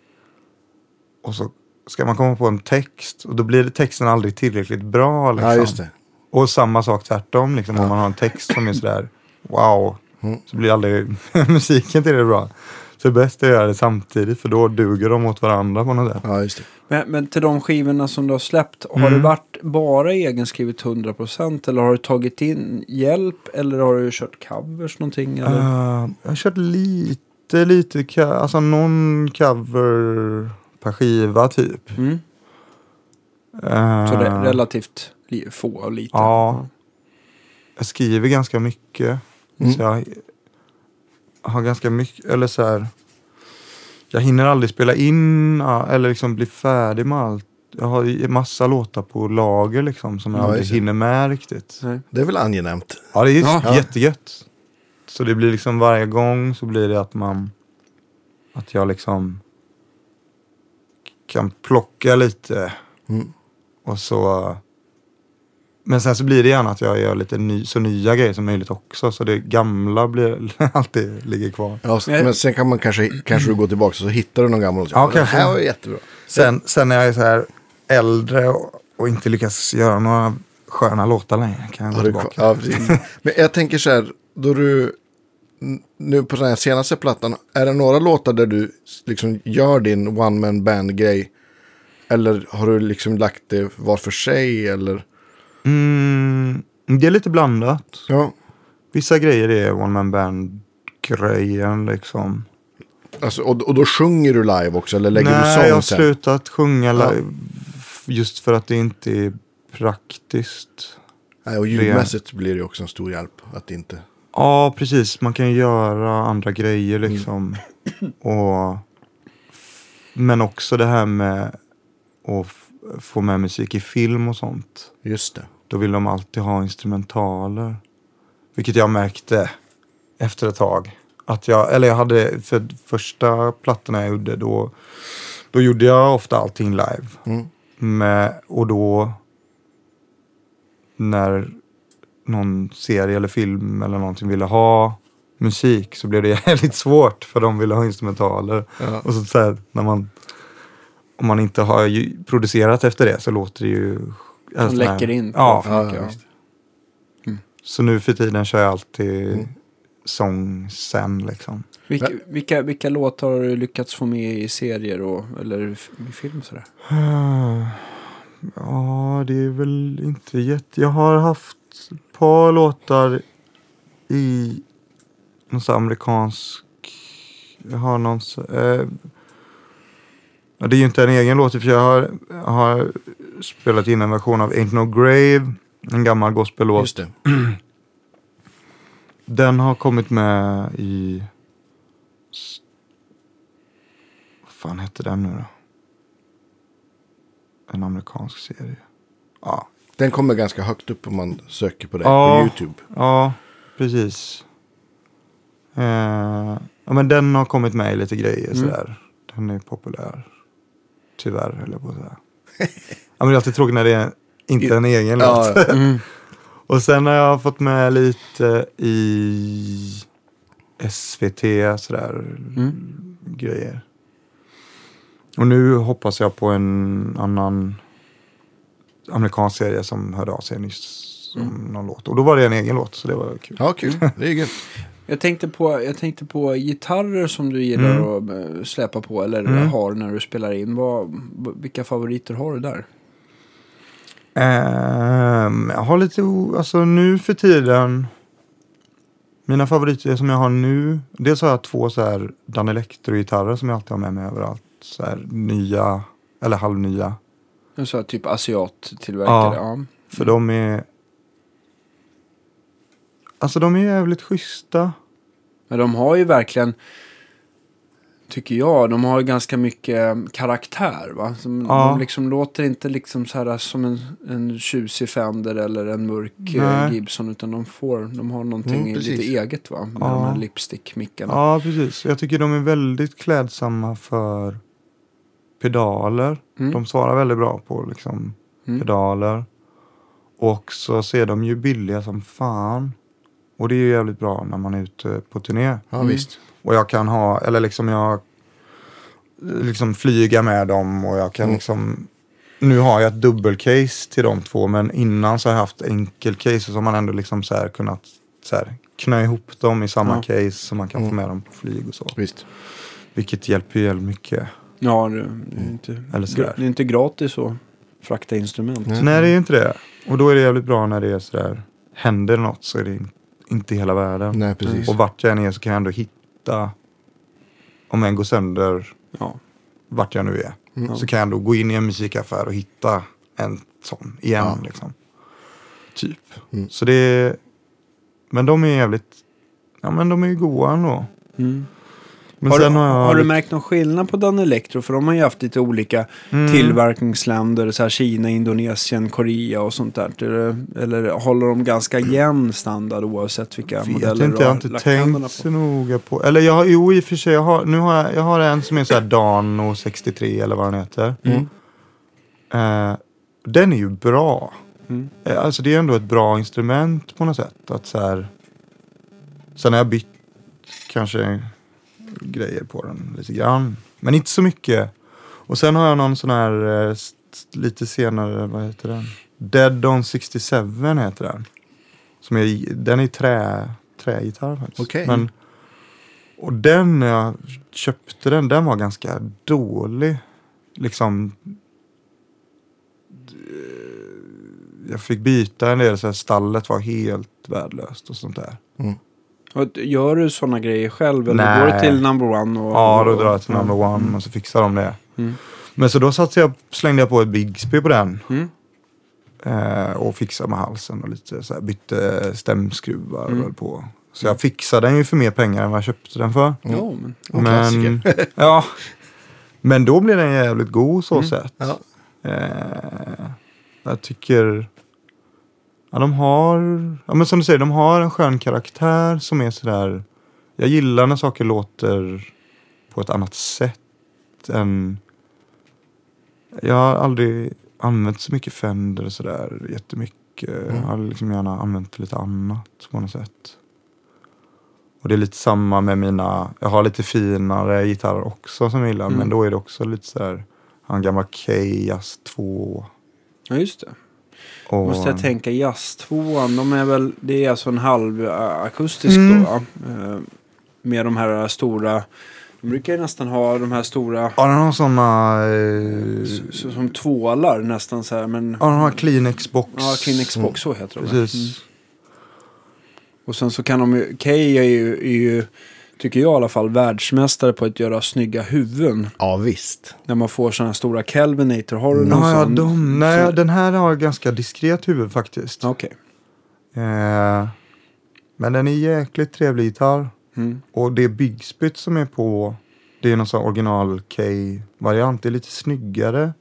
Och så ska man komma på en text och då blir det texten aldrig tillräckligt bra. Liksom. Ja, just det. Och samma sak tvärtom, liksom, om man har en text som är sådär wow. Mm. Så blir aldrig musiken till det bra. Så det bästa är att göra det samtidigt för då duger de åt varandra på något sätt. Ja, just det. Men, men till de skivorna som du har släppt, har Mm. det varit bara egenskrivet 100% eller har du tagit in hjälp eller har du kört covers någonting? Eller? Uh, jag har kört lite, lite, alltså någon cover per skiva typ. Mm. Uh, Så det är relativt få och lite? Ja. Jag skriver ganska mycket. Mm. Så jag har ganska mycket, eller så här. Jag hinner aldrig spela in eller liksom bli färdig med allt. Jag har massa låtar på lager liksom som jag Ja, aldrig hinner med riktigt. Nej. Det är väl angenämt. Ja, det är Ja. jättegött. Så det blir liksom varje gång så blir det att man, att jag liksom kan plocka lite Mm. och så... Men sen så blir det gärna att jag gör lite ny, så nya grejer som möjligt också. Så det gamla blir alltid ligger kvar. Ja, Men- sen kan man kanske, kanske du går tillbaka och så hittar du någon gammal låt. Ja, det kanske. här var jättebra. Sen, sen när jag är så här äldre och, och inte lyckas göra några sköna låtar längre kan jag gå tillbaka. Ja. Men jag tänker så här, då du, nu på den här senaste plattan, är det några låtar där du liksom gör din one man band grej? Eller har du liksom lagt det var för sig eller? Mm, det är lite blandat. Ja, Vissa grejer är one man band grejen liksom. alltså, och, och då sjunger du live också eller lägger Nej, du jag sång har sen? slutat sjunga Ja. live. Just för att det inte är praktiskt. Nej, och ljudmässigt blir det också en stor hjälp att inte... Ja, precis. Man kan göra andra grejer liksom. Och, men också det här med att få med musik i film och sånt. Just det. Då vill de alltid ha instrumentaler. Vilket jag märkte efter ett tag. Att jag, eller jag hade, för första plattorna jag gjorde, då, då gjorde jag ofta allting live. Mm. Med, och då när någon serie eller film eller någonting ville ha musik så blev det jävligt svårt för de ville ha instrumentaler. Ja. Och så, så här, när man, om man inte har ju producerat efter det så låter det ju... De alltså, läcker in. Ja, ja, ja, visst. så nu för tiden kör jag alltid Mm. sång sen liksom. Vilka, vilka, vilka låtar har du lyckats få med i serier och, eller i film sådär? Ja, det är väl inte jätte... Jag har haft par låtar i någon sån amerikansk... Jag har någon... Eh, det är ju inte en egen låt, för jag har, har spelat in en version av Ain't No Grave, en gammal gospellåt. Just det. Den har kommit med i... Vad fan hette den nu då? En amerikansk serie. Ja, Den kommer ganska högt upp om man söker på det Ja. på YouTube. ja precis. Eh, ja, men den har kommit med i lite grejer sådär. Den är populär. Tyvärr höll jag på att säga. ja, men det är alltid tråkigt när det är inte en egen låt. Ja, Mm. Och sen har jag fått med lite i SVT sådär Mm. grejer. Och nu hoppas jag på en annan amerikansk serie som hörde av sig nyss om någon låt. Och då var det en egen låt så det var kul. ja kul. Det är gött. Jag tänkte, på, jag tänkte på gitarrer som du gillar Mm. att eh, släpa på eller Mm. har när du spelar in. Vad, vilka favoriter har du där? Ehm, jag har lite, alltså nu för tiden. Mina favoriter som jag har nu. Dels har jag två så här Dan Electro-gitarrer som jag alltid har med mig överallt. Så här nya, eller halvnya. Jag sa typ asiattillverkare. Ja. Ja. För de är... Alltså de är jävligt schyssta. Men de har ju verkligen, tycker jag, de har ju ganska mycket eh, karaktär. Va? Som, Ja. De liksom låter inte liksom så här som en, en tjusig Fender eller en mörk eh, Nej. Gibson. Utan de, får, de har någonting Mm, lite eget va? Med Ja. de här lipstick-mickarna. Ja, precis. Jag tycker de är väldigt klädsamma för pedaler. Mm. De svarar väldigt bra på liksom Mm. pedaler. Och så ser de ju billiga som fan. Och det är ju jävligt bra när man är ute på turné. Ja, Mm. visst. Och jag kan ha, eller liksom jag liksom flyga med dem och jag kan Mm. liksom nu har jag ett dubbelcase till de två men innan så har jag haft enkelcase och så har man ändå liksom så här kunnat så här, knö ihop dem i samma Ja. case så man kan få Mm. med dem på flyg och så. visst. Vilket hjälper ju jävligt mycket. Ja, det, är inte, Eller sådär. det är inte gratis att frakta instrument. Nej. Nej det är ju inte det. Och då är det jävligt bra när det är sådär, händer något så är det in- inte hela världen. Nej, precis. Och vart jag än är så kan jag ändå hitta, om en går sönder, Ja. vart jag nu är. Mm. Så kan jag ändå gå in i en musikaffär och hitta en sån igen. Ja. Liksom. Typ. Mm. Så det är, men de är jävligt, ja men de är ju goa ändå. Mm. Men har, har jag har du märkt någon skillnad på Dan Electro? För de har ju haft lite olika Mm. tillverkningsländer. Så här Kina, Indonesien, Korea och sånt där. Eller, eller håller de ganska jämn standard oavsett vilka Jag modeller vet inte, du jag har har inte lagt händerna tänkt så noga på. Eller jag har, jo i och för sig, jag har, nu har jag, jag har en som är så här Dano 63 eller vad den heter. Mm. Eh, den är ju bra. Mm. Eh, Alltså det är ändå ett bra instrument på något sätt. Att så här, sen har jag bytt kanske grejer på den lite grann. Men inte så mycket. Och sen har jag någon sån här eh, lite senare, vad heter den? Dead on 67 heter den. Som är, den är trä, trägitarr faktiskt. Okej. Men, och den när jag köpte den, den var ganska dålig. Liksom. Jag fick byta en del, så här, stallet var helt värdelöst och sånt där. Och gör du sådana grejer själv? Eller Nej. går du till number one? Och, Ja, då drar jag till Ja. number one och så fixar de det. Mm. Men så då satte jag, slängde jag på ett Bigsby på den. Mm. Eh, och fixade med halsen och lite så här, bytte stämskruvar och Mm. höll på. Så jag fixade den ju för mer pengar än vad jag köpte den för. Ja, men... En Men, ja, men då blev den jävligt god så Mm. sett. Ja. Eh, jag tycker... Ja, de har... Ja, men som du säger, de har en skön karaktär som är sådär... Jag gillar när saker låter på ett annat sätt än... Jag har aldrig använt så mycket Fender sådär jättemycket. Mm. Jag har liksom gärna använt lite annat på något sätt. Och det är lite samma med mina... Jag har lite finare gitarrer också som jag gillar. Mm. Men då är det också lite. Jag har en gammal Keyas 2. ja, just det. Och, Måste jag tänka jazz tvåan, de är väl, det är alltså en halv äh, akustisk Mm. då va? Eh, Med de här stora, de brukar ju nästan ha de här stora, Ja, den har såna... Eh, som tvålar nästan så här men... ja, den har Kleenex box. Ja, Kleenex box, så heter de. Precis. Mm. Och sen så kan de ju, Kay är ju, är ju, tycker jag i alla fall, världsmästare på att göra snygga huvuden. ja, visst. När man får sådana stora Kelvinator. Har du någon Ja, sån? de, nej, så- den här har ganska diskret huvud faktiskt. Okej. Eh, Men den är jäkligt trevlig gitarr. Mm. Och det byggspytt som är på, det är någon sån original K-variant. Det är lite snyggare.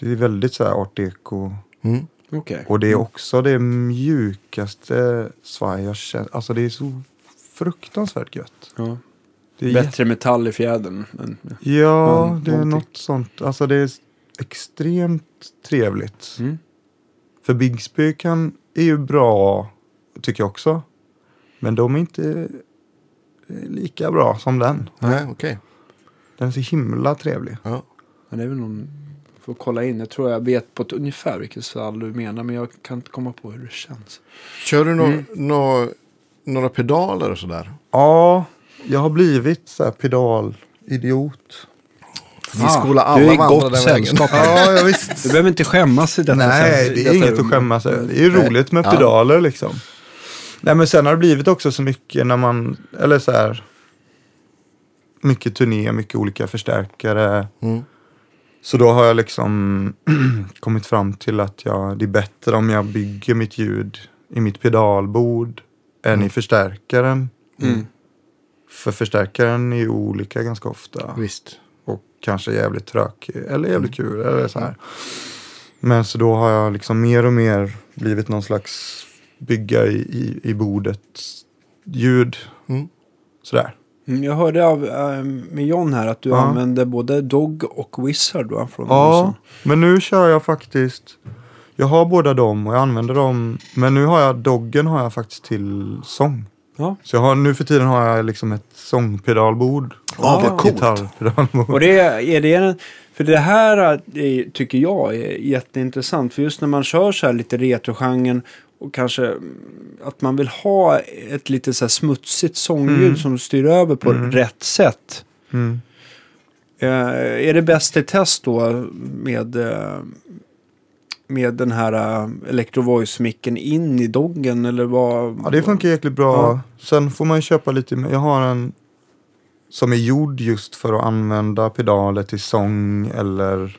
Det är väldigt så här art deco. Mm. Okej. Och det är också det mjukaste svaj jag känner. Alltså det är så fruktansvärt gött. Ja. Det är Bättre metall i fjädern. Men, Ja, Ja, det är någonting. något sånt. Alltså det är extremt trevligt. mm. För Bigsby kan, är ju bra, tycker jag också. Men de är inte eh, lika bra som den. Nej, okej. Den är så himla trevlig. Ja. Men det är väl någon... Får kolla in. Jag tror jag vet på ett ungefär vilket stall du menar. Men jag kan inte komma på hur det känns. Kör du nå- Mm. nå- några pedaler och sådär? Ja, jag har blivit så här pedalidiot. Vi skolar alla Ah, du är gott sällskap. Ja, jag visst. Du behöver inte skämmas i detta. Nej, sen- det är inget att rum. skämmas över. Det är ju roligt med Ja. pedaler liksom. Nej, men sen har det blivit också så mycket när man, eller så här, mycket turné, mycket olika förstärkare. Mm. Så då har jag liksom kommit fram till att jag, det är bättre om jag bygger mitt ljud i mitt pedalbord än i förstärkaren. Mm. För förstärkaren är ju olika ganska ofta. Visst. Och kanske jävligt tråkig eller jävligt kul. Eller så här. Men så då har jag liksom mer och mer blivit någon slags bygga i, i, i bordet ljud. Mm. Sådär. Mm, Jag hörde av äh, med John här att du Ja. använde både Dog och Wizard va? Från Ja, Olsson. men nu kör jag faktiskt. Jag har båda dem och jag använder dem. Men nu har jag doggen har jag faktiskt till sång. Ja. Så jag har, nu för tiden har jag liksom ett sångpedalbord. Ja, och vad coolt. gitarrpedalbord. Och det är, är det en, för det här är, tycker jag är jätteintressant. För just när man kör så här lite retrogenren och kanske mm, att man vill ha ett lite så här smutsigt sångljud Mm. som styr över på Mm. rätt sätt. Mm. Eh, är det bäst i test då med, eh, med den här uh, Electro-Voice-micken in i doggen eller vad? Ja, det funkar jäkligt bra. Ja. Sen får man ju köpa lite. Jag har en som är gjord just för att använda pedaler till sång eller,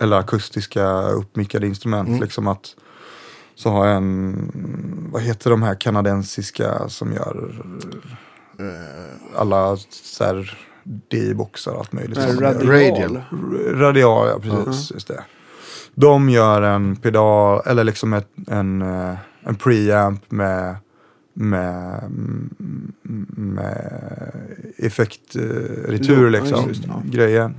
eller akustiska uppmickade instrument. Mm. Liksom att, så har jag en, vad heter de här kanadensiska som gör alla så här D-boxar och allt möjligt. Radial. Radial. Ja precis. Just det. De gör en pedal, eller liksom ett, en, eh, en preamp med, med, med effektretur liksom. ja. Grejen.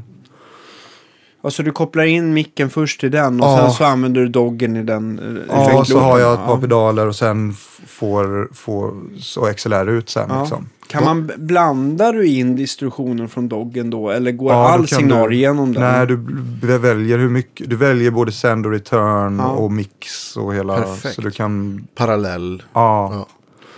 Alltså du kopplar in micken först i den och Ja. sen så använder du doggen i den eh, Ja, så har jag ett par Ja. pedaler och sen får, får så XLR ut sen Ja. liksom. Kan man b- blandar du in distributionen från doggen då? Eller går Ja, all signal du- igenom den? Nej, du väljer hur mycket, du väljer både send och return Ja. och mix och hela, Perfekt. så du kan, Parallell. ja.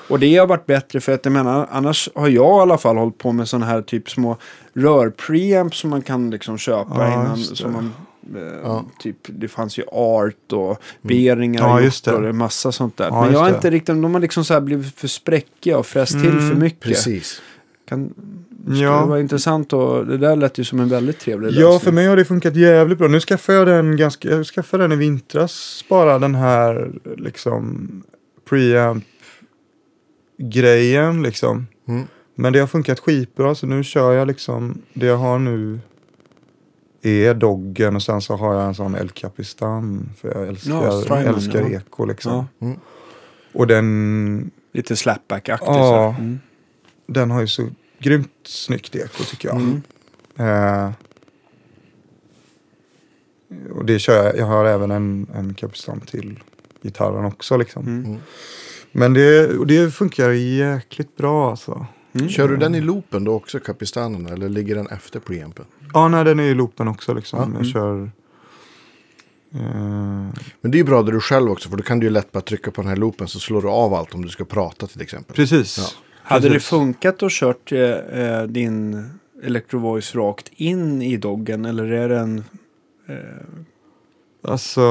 Ja. Och det har varit bättre för att jag menar, annars har jag i alla fall hållit på med sådana här typ små rör-preamps som man kan liksom köpa Ja, innan. det. Som man, eh, Ja. typ, det fanns ju art och Beringar Ja, har just det. och det är massa sånt där. Ja, Men jag har det. inte riktigt, de har liksom så här blivit för spräckiga och fräst till Mm, för mycket. Precis. Kan, skulle Ja. det vara intressant och det där lät ju som en väldigt trevlig lösning. Ja, för mig har det funkat jävligt bra. Nu skaffade jag den ganska, jag skaffade den i vintras. Bara den här liksom preamp grejen liksom. Mm. Men det har funkat skitbra så nu kör jag liksom, det jag har nu är doggen och sen så har jag en sån El Capistan. För jag älskar, Ja, Strymon, älskar ja. eko liksom. Ja. Mm. Och den, Lite slapback-aktig. Ja. Mm. den har ju så grymt snyggt eko tycker jag. Mm. Eh, och det kör jag, jag har även en, en Capistan till gitarren också liksom. Mm. Mm. Men det, det funkar jäkligt bra alltså. Mm. Kör du den i loopen då också, Capistanen? Eller ligger den efter preampen? Ja, nej den är i loopen också liksom. Ja, jag mm. kör... Eh, Men det är ju bra där du själv också, för då kan du ju lätt bara trycka på den här loopen så slår du av allt om du ska prata till exempel. precis. Ja. Hade det Precis. funkat att kört eh, eh, din Electro-Voice rakt in i doggen eller är det en... Eh, Alltså,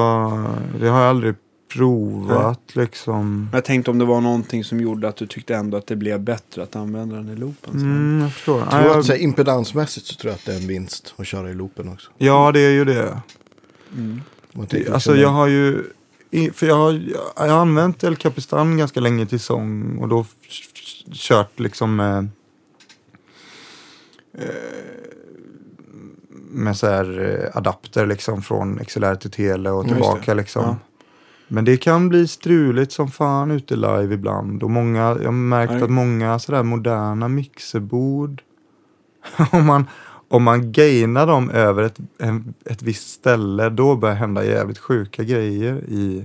det har jag aldrig provat liksom. jag tänkte om det var någonting som gjorde att du tyckte ändå att det blev bättre att använda den i loopen. Mm, jag förstår. Jag Nej, tror jag- att så här, impedansmässigt så tror jag att det är en vinst att köra i loopen också. Ja, det är ju det. Mm. Det alltså jag har ju för jag har, jag har använt El Capistan ganska länge till sång och då kört liksom eh, eh, med så här eh, adapter liksom från XLR till tele och tillbaka liksom. Ja. Men det kan bli struligt som fan ute live ibland. Och många, jag har märkt Ja. att många sådär moderna mixerbord, om man, om man gainar dem över ett, en, ett visst ställe, då börjar hända jävligt sjuka grejer i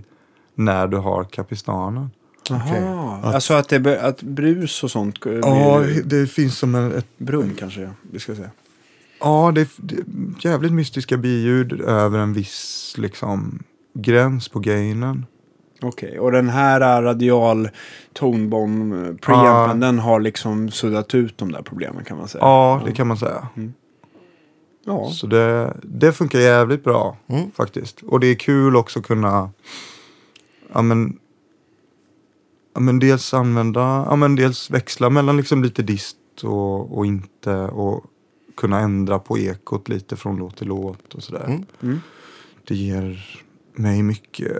när du har kapistanen. Jaha. Alltså att, det, att brus och sånt Ja, det finns som en, ett, brunn kanske ja, vi ska säga. ja det, det jävligt mystiska biljud över en viss liksom gräns på gainen. Okej, och den här radial tonbomb äh, preampen, den har liksom suddat ut de där problemen kan man säga. Ja, det kan man säga. Ja. Så det, det funkar jävligt bra Mm. faktiskt. Och det är kul också att kunna ja, men, ja, men dels använda, ja, men dels växla mellan liksom lite dist och, och inte och kunna ändra på ekot lite från låt till låt och sådär. Mm. Mm. Det ger mig mycket,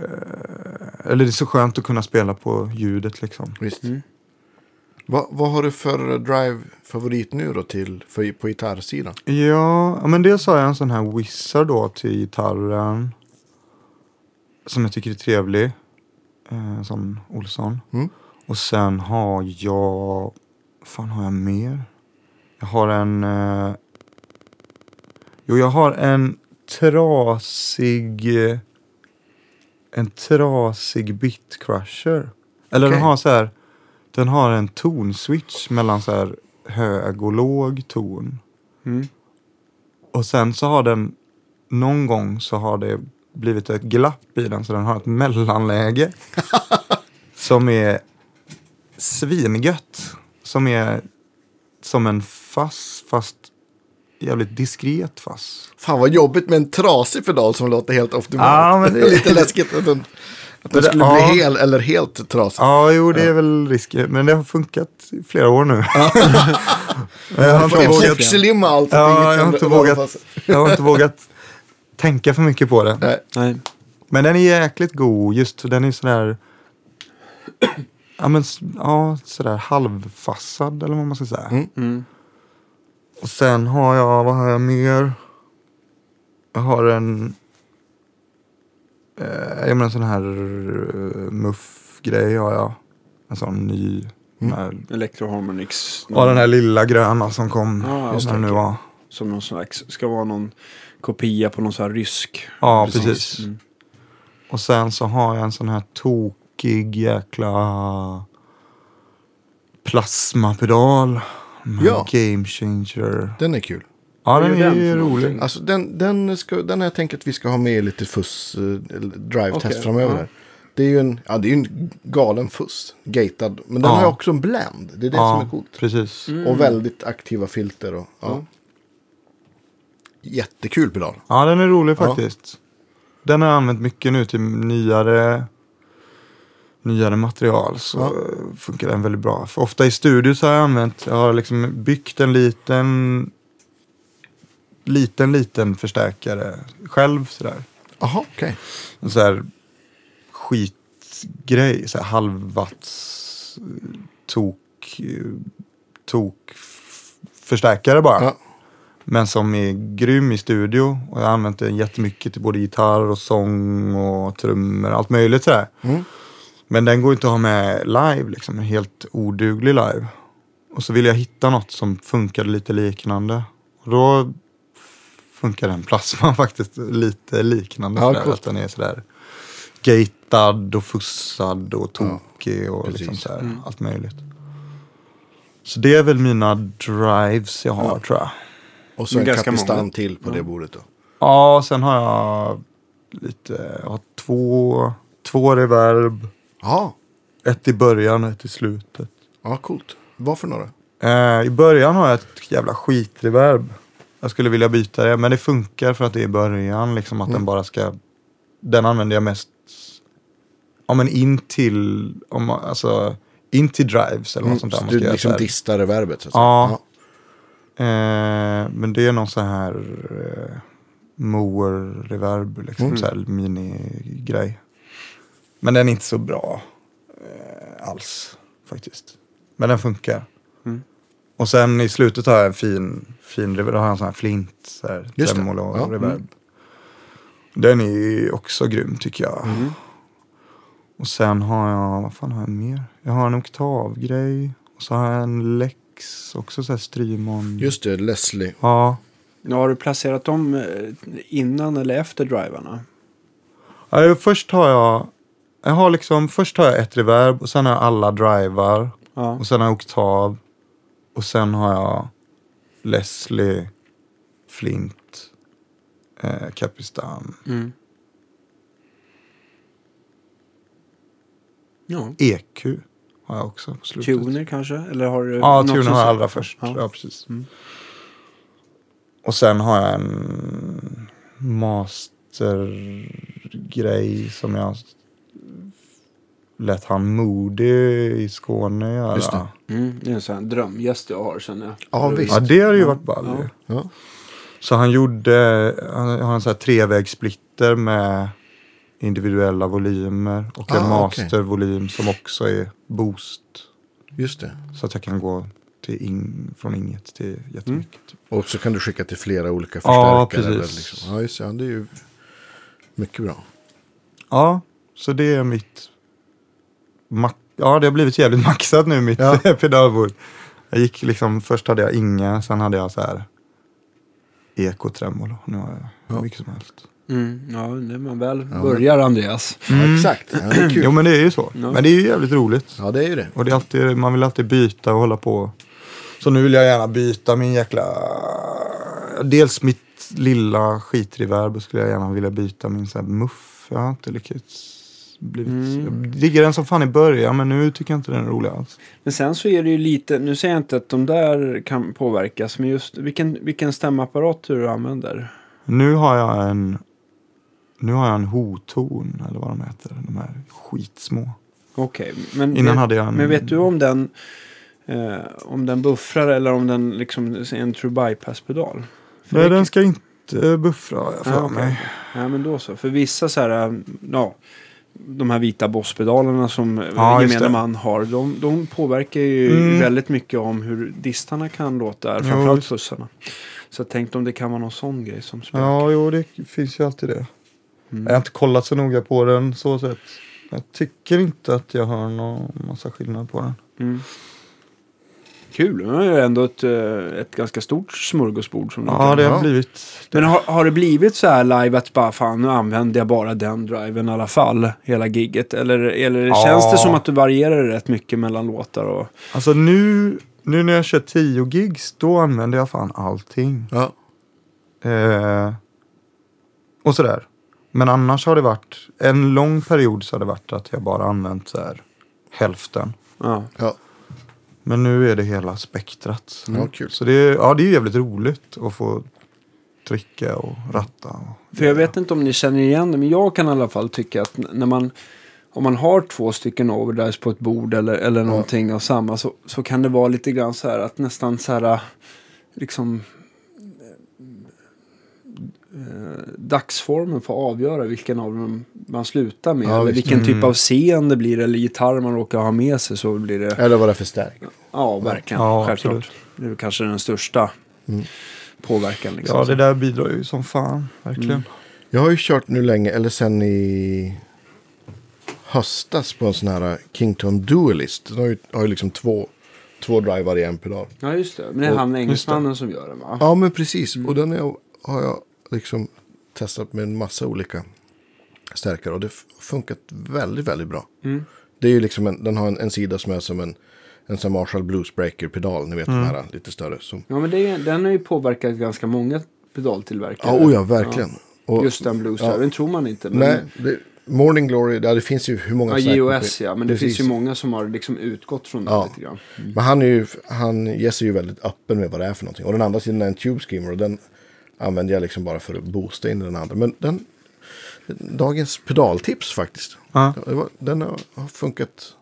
eller det är så skönt att kunna spela på ljudet liksom. Visst. Mm. Vad, vad har du för drive-favorit nu då till, för, på gitarrsidan? Ja, ja, men dels har jag en sån här Wizard då till gitarren. Som jag tycker är trevlig. Eh, sån Olsson. Mm. Och sen har jag... Fan har jag mer? Jag har en... Eh, jo, jag har en trasig... En trasig bitcrusher. Eller Okej. den har så här... Den har en tonswitch mellan så här hög och låg ton. Mm. Och sen så har den, någon gång så har det blivit ett glapp i den så den har ett mellanläge. som är svingött. Som är som en fass fast jävligt diskret fass. Fan vad jobbigt med en trasig pedal som låter helt optimalt. Ja, men det är lite läskigt att den, att den Det- skulle ja. bli hel eller helt trasig. Ja, jo det är väl risken. Men det har funkat i flera år nu. Men jag har Får inte vågat, allt. ja, jag har inte vågat, fast. jag har inte vågat tänka för mycket på det. Nej. Nej. Men den är jäkligt god. Just den är sådär... Ja, men ja, sådär halvfassad eller vad man ska säga. Mm. Mm. Och sen har jag, vad har jag mer? Jag har en... Eh, jag menar en sån här uh, muff-grej har jag. En sån ny. Mm. Här, Electroharmonix. ja, den här lilla gröna som kom. Ja, just det nu var. Som någon slags, ska vara någon kopia på någon sån här rysk. Ja, precis. Mm. Och sen så har jag en sån här tokig jäkla plasmapedal. Med Ja. Game changer. Den är kul. Ja, den är ju rolig. Alltså den, den, ska, den har jag tänkt att vi ska ha med i lite fuss, eh, drive-test Okej, framöver. ja. här. Det är ju en, ja, det är ju en galen fuss, gatad. Men den Ja. har ju också en blend, det är det som är coolt. precis. Och väldigt aktiva filter. Och, ja. Jättekul pedal. Ja, den är rolig Ja. faktiskt. Den har jag använt mycket nu till nyare, nyare material. Så Ja. funkar den väldigt bra. För ofta i studio så har jag använt, jag har liksom byggt en liten, liten, liten förstärkare själv sådär. Jaha, okej. En så här skitgrej, så här halvwatts tok, tok förstärkare bara. Ja. Men som är grym i studio. Och jag har använt den jättemycket till både gitarr och sång och trummor. Allt möjligt sådär. Mm. Men den går inte att ha med live liksom. Helt oduglig live. Och så ville jag hitta något som funkade lite liknande. Och då funkar den plasman faktiskt lite liknande. Ja, sådär, att den är sådär gatad och fussad och Ja, tokig och precis. liksom sådär, allt möjligt. Så det är väl mina drives jag har Ja. tror jag. Och så Men en ganska kapistan många. till på det bordet då. Ja, sen har jag lite, jag har två, två reverb. Ja, Ett i början och ett i slutet. ja coolt. Vad för några? Eh, I början har jag ett jävla skitreverb. Jag skulle vilja byta det, men det funkar för att det är i början. Liksom att Mm. den bara ska... Den använder jag mest ja, men in till, om, alltså, in till drives eller något sånt där. så man du liksom distar reverbet så att säga. Ja. Eh, men det är någon så här eh, mower reverb, liksom Mm. så här minigrej. Men den är inte så bra eh, alls faktiskt. Men den funkar. Mm. Och sen i slutet har jag en fin, fin reverb. Då har jag en sån här flint. Så här, Just tremolo och Ja, reverb. mm. Den är ju också grym tycker jag. Mm. Och sen har jag, vad fan har jag mer? Jag har en oktavgrej. Och så har jag en Lex, också så här Strymon. Just det, Leslie. Ja. Ja, har du placerat dem eh, innan eller efter drivarna? ja. Först har jag, jag har liksom, först har jag ett reverb och sen har jag alla drivar. Ja. Och sen har jag oktav. Och sen har jag Leslie, Flint, eh, Capistan, Mm. Ja. EQ har jag också på slutet. Tuner kanske? Eller har du Ja, tuner har jag allra först. Ja. Ja, precis. Mm. Och sen har jag en mastergrej som jag lät han Moody i Skåne göra. Just det. Mm, det är en sån här drömgäst jag har känner jag. Ja, visst. Ja, det hade ju Ja. varit ball Ja. Ja. Så han gjorde, han har en sån här trevägssplitter med individuella volymer och en Ah, okej. mastervolym som också är boost. Just det. Så att jag kan gå till in, från inget till jättemycket. Typ. Och så kan du skicka till flera olika Ja, förstärkare. precis. eller liksom. Ja, just det. Ja, det är ju mycket bra. Ja, så det är mitt... Ja, det har blivit jävligt maxat nu, mitt Ja. pedalbord. Jag gick liksom, först hade jag inga, sen hade jag så här ekotremolo. Nu har jag hur Ja. mycket som helst. Mm, ja, när man väl Ja, börjar Andreas. Ja, exakt. Ja, det är kul. Jo, men det är ju så. Ja. Men det är ju jävligt roligt. Ja, det är ju det. Och det är alltid, man vill alltid byta och hålla på. Så nu vill jag gärna byta min jäkla... Dels mitt lilla skitreverb skulle jag gärna vilja byta min så här muff. Jag har inte lyckats blivit... Mm. Jag den som fan i början men nu tycker jag inte den är rolig alls. Men sen så är det ju lite, nu säger jag inte att de där kan påverkas, men just vilken, vilken stämapparat du använder. Nu har jag en... Nu har jag en hoton eller vad de heter. De här skitsmå. Okej, men, Innan vet, hade jag en... men vet du om den, eh, om den buffrar eller om den liksom är en true bypass-pedal? Nej, den ska inte buffra har jag för Ja, okej. mig. Ja, men då så. För vissa så här, äh, ja, de här vita bosspedalerna som Ja, gemene man har, de, de påverkar ju Mm. väldigt mycket om hur distarna kan låta, Jo, framförallt visst. fussarna. Så tänkte om det kan vara någon sån grej som spökar. Ja, jo det finns ju alltid det. Mm. Jag har inte kollat så noga på den så sett. Jag tycker inte att jag har någon massa skillnad på den. Mm. Kul, det är ju ändå ett, eh, ett ganska stort smörgåsbord. Som Ja, det har blivit... Men har, har det blivit så här live att bara fan nu använder jag bara den driven i alla fall hela gigget? Eller, eller Ja. känns det som att du varierar rätt mycket mellan låtar? Och, Alltså nu, nu när jag kör 10 gigs, då använder jag fan allting. Ja. Eh, och sådär. Men annars har det varit, en lång period så har det varit att jag bara använt så här hälften. ja. Ja. Men nu är det hela spektrat. Ja, kul. Så det är, ja, det är jävligt roligt att få trycka och ratta. Och, För jag vet inte om ni känner igen det, men jag kan i alla fall tycka att när man om man har två stycken overdrives på ett bord eller, eller någonting av samma så, så kan det vara lite grann så här att nästan så här liksom dagsformen får avgöra vilken av dem man slutar med. Ja, eller vilken typ Mm. av scen det blir eller gitarr man råkar ha med sig så blir det. Eller vad det är för stärk. Ja, verkligen. Ja, Självklart. absolut. Det är kanske den största Mm. påverkan. Liksom. Ja, det där bidrar ju som fan, verkligen. Mm. Jag har ju kört nu länge, eller sen i höstas på en sån här Kington Dualist. Den har ju, har ju liksom två, två drivar i en pedal. Ja, just det. Men det är Och- han engelsmannen som gör den va? Ja, men precis. Och den är, har jag liksom testat med en massa olika stärkare. Och det har funkat väldigt, väldigt bra. Mm. Det är ju liksom en, den har en, en sida som är som en, en sån Marshall Bluesbreaker-pedal. Ni vet de här lite större. Som, Ja, men det den har ju påverkat ganska många pedaltillverkare. ja, oh ja, verkligen. Ja, Och, just den blues ja. den tror man inte. Men, Nej, det, Morning Glory, ja, det finns ju hur många Ja, GOS ja, men det Precis. finns ju många som har liksom utgått från det Ja. lite grann. Men han är ju, han, Jesse är ju väldigt öppen med vad det är för någonting. Och den andra sidan är en Tube Skimmer och den använder jag liksom bara för att boosta in den andra. Men den, dagens pedaltips faktiskt. Ja. Den har, funkat.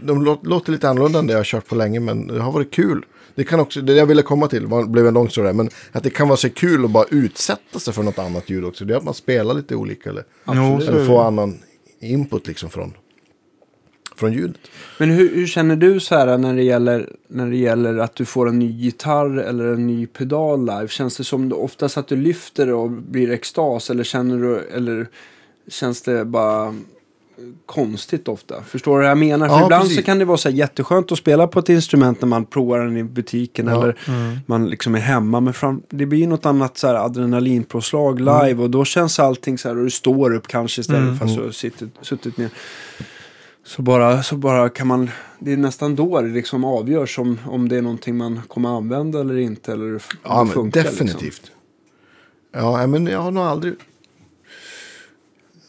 De lå- låter lite annorlunda än det jag har kört på länge men det har varit kul. Det kan också, det jag ville komma till, var, blev en lång story men att det kan vara så kul att bara utsätta sig för något annat ljud också. Det är att man spelar lite olika eller, är eller det. få annan input liksom från, från ljudet. Men hur, hur känner du så här när det, gäller, när det gäller att du får en ny gitarr eller en ny pedal live? Känns det som oftast att du lyfter och blir extas eller känner du, eller känns det bara konstigt ofta? Förstår du vad jag menar? För Ja, ibland precis. så kan det vara så här jätteskönt att spela på ett instrument när man provar den i butiken Ja. eller man liksom är hemma. Men fram, det blir något annat så här adrenalinpåslag Mm. live och då känns allting så här och du står upp kanske istället Mm. för att du har suttit, suttit ner. Så bara, så bara kan man, det är nästan då det liksom avgörs om, om det är någonting man kommer använda eller inte. Eller Ja, men funkar, definitivt. Liksom. Ja, men jag har nog aldrig...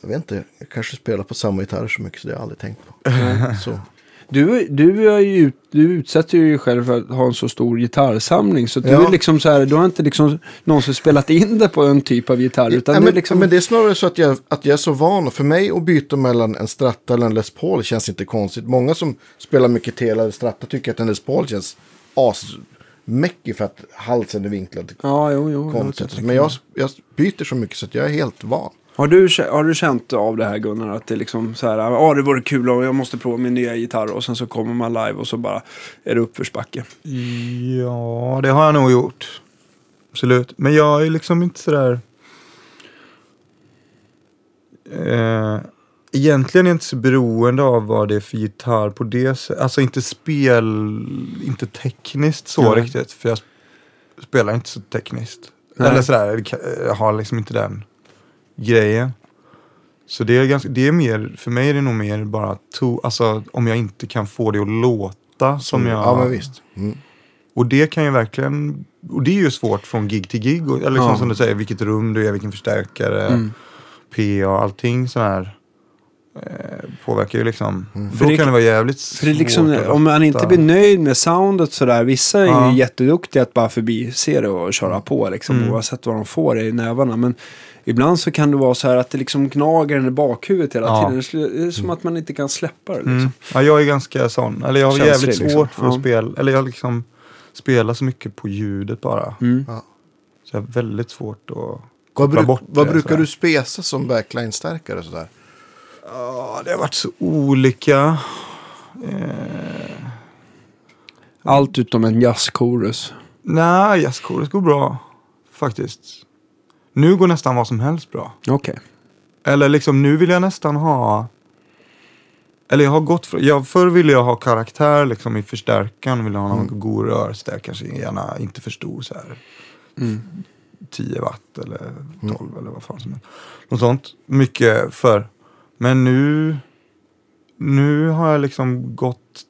Jag vet inte, jag kanske spelar på samma gitarr så mycket så det har jag aldrig tänkt på. så. Du, du, är ju, du utsätter ju dig själv för att ha en så stor gitarrsamling. Så att du, Ja. är liksom så här, du har inte liksom någonsin spelat in det på en typ av gitarr. Utan ja, det men, är liksom, men det är snarare så att jag, att jag är så van. Och för mig att byta mellan en Stratta eller en Les Paul känns inte konstigt. Många som spelar mycket Tele eller Stratta tycker att en Les Paul känns asmäckig för att halsen är vinklad Ja, jo, jo. konstigt. Men jag, jag byter så mycket så att jag är helt van. Har du, har du känt av det här Gunnar? Att det liksom så här, ja det vore kul och jag måste prova min nya gitarr. Och sen så kommer man live och så bara är det uppförsbacke. Ja, det har jag nog gjort. Absolut. Men jag är liksom inte sådär... Eh, egentligen är jag inte så beroende av vad det är för gitarr på det sättet. Alltså inte spel... Inte tekniskt så Nej. riktigt. För jag sp- spelar inte så tekniskt. Nej. Eller sådär, jag har liksom inte den grejen. Så det är, ganska, det är mer, för mig är det nog mer bara to, alltså om jag inte kan få det att låta som jag... Ja, men visst. Mm. Och det kan ju verkligen, och det är ju svårt från gig till gig. Eller liksom Ja. som du säger, vilket rum du är, vilken förstärkare, Mm. P och allting sån här. Eh, påverkar ju liksom. För Då det- kan det vara jävligt För det svårt liksom, om man inte blir nöjd med soundet sådär. Vissa är Ja. ju jätteduktiga att bara förbi se det och köra på liksom. Mm. Oavsett vad de får i nävarna. Men ibland så kan det vara så här att det liksom gnager en i bakhuvudet hela Ja. tiden. Det är- Det som att man inte kan släppa det liksom. Mm. Ja, jag är ganska sån. Eller jag har Känslig, jävligt liksom. svårt för att Ja. spela. Eller jag liksom spelar så mycket på ljudet bara. Mm. Så jag har väldigt svårt att Vad, koppla bruk, bort vad det, brukar sådär. du spesa som backline-stärkare sådär? Ja, det har varit så olika. Eh, Allt utom en jazzchorus. nej, jazzchorus går bra. Faktiskt. Nu går nästan vad som helst bra. Okej. Eller liksom nu vill jag nästan ha... Eller jag har gått för, jag, Förr ville jag ha karaktär liksom i förstärkaren. Ville ha någon Mm. god rörstärk. Kanske gärna inte för stor så här. Mm. 10 watt eller Mm. 12 eller vad fan som helst. Något sånt. Mycket för. Men nu... Nu har jag liksom gått...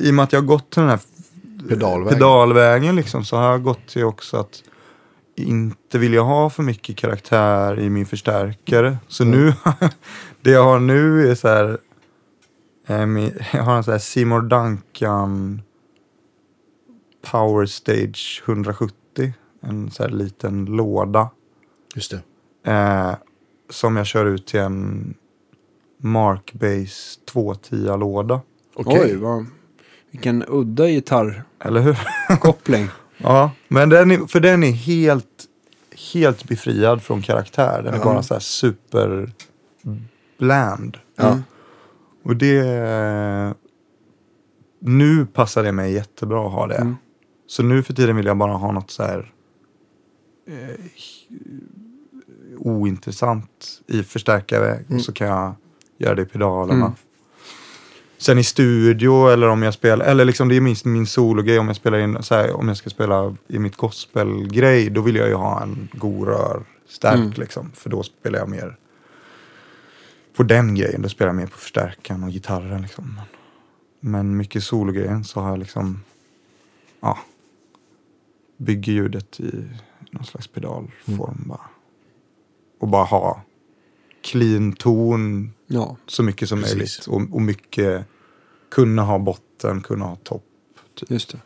I och med att jag har gått till den här Pedalvägen. pedalvägen liksom, så har jag gått till också att inte vill jag ha för mycket karaktär i min förstärkare. Så Mm. nu, det jag har nu är så här, eh, jag har en så här Seymour Duncan Power Stage 170. En så här liten låda. Just det. Eh, som jag kör ut till en Markbase 210-låda. Okej. Oj, vad, vilken udda Eller hur? gitarrkoppling. Ja, men den är, för den är helt, helt befriad från karaktär. Den är bara så här super bland. Mm. Och det... Nu passar det mig jättebra att ha det. Mm. Så nu för tiden vill jag bara ha något så här eh, ointressant i förstärkare. Mm. Så kan jag göra det i pedalerna. Sen i studio eller om jag spelar, eller liksom det är min, min sologrej om jag spelar in, så här, om jag ska spela i mitt gospelgrej, då vill jag ju ha en god rör, stark Mm. liksom. För då spelar jag mer på den grejen, då spelar jag mer på förstärkaren och gitarren liksom. Men mycket sologrejen så har jag liksom, ja, bygger ljudet i någon slags pedalform Mm. bara. Och bara ha clean ton Ja. så mycket som Precis. möjligt. Och, och mycket kunna ha botten, kunna ha topp. Typ. Just det.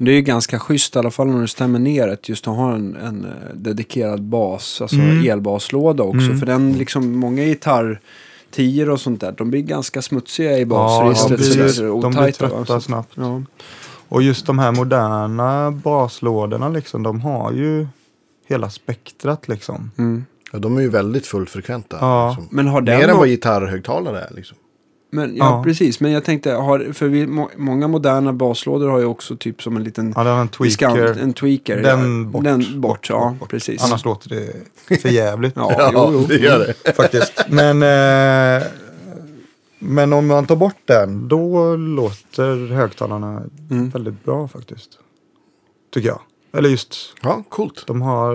Det är ju ganska schysst i alla fall när du stämmer ner ett just att ha en, en eh, dedikerad bas, alltså Mm. elbaslåda också. Mm. För den liksom, många gitarr tior och sånt där, de blir ganska smutsiga i Ja, basregistret. de blir, sådär, de blir va? trötta Så- snabbt. Ja. Och just de här moderna baslådorna liksom, de har ju hela spektrat liksom. Mm. Ja, de är ju väldigt fullfrekventa. Ja. Liksom. Men har den Mer än vad gitarrhögtalare är. Liksom. Men, ja, Ja. precis. Men jag tänkte, har, för vi, må, många moderna baslådor har ju också typ som en liten Ja, den har en diskant, tweaker. en tweaker. Den ja, bort. Den bort, ja, precis. Annars låter det för jävligt. Ja, jo, jo. det gör det. faktiskt. Men, eh, men om man tar bort den, då låter högtalarna Mm. väldigt bra faktiskt. Tycker jag. Eller just, Ja, coolt. de har,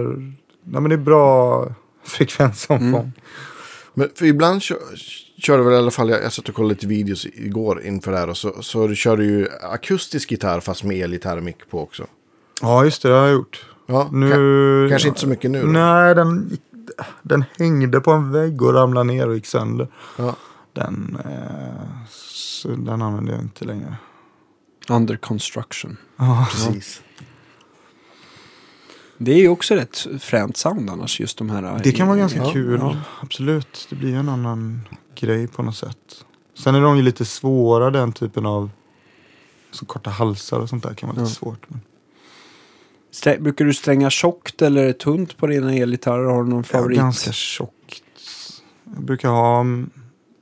nej men det är bra frekvensomfång. Mm. Men för ibland kör, kör du väl i alla fall, jag, jag satt och kollade lite videos igår inför det här och så, så du kör du ju akustisk gitarr fast med elgitarrmick på också. Ja, just det, det har jag gjort. Ja, Nu, ka- kanske inte så mycket nu då. Nej, den, den hängde på en vägg och ramlade ner och gick sönder. Ja. Den, eh, den använder jag inte längre. Under construction. Ja, Precis. Det är ju också rätt fränt sound annars, just de här. Det kan vara ganska ja, kul. Ja. Absolut. Det blir en annan grej på något sätt. Sen är de ju lite svåra den typen av så korta halsar och sånt där kan vara lite Ja. svårt. Men Strä- Brukar du stränga tjockt eller tunt på dina elgitarrer? Har du någon ja, favorit? ganska tjockt. Jag brukar ha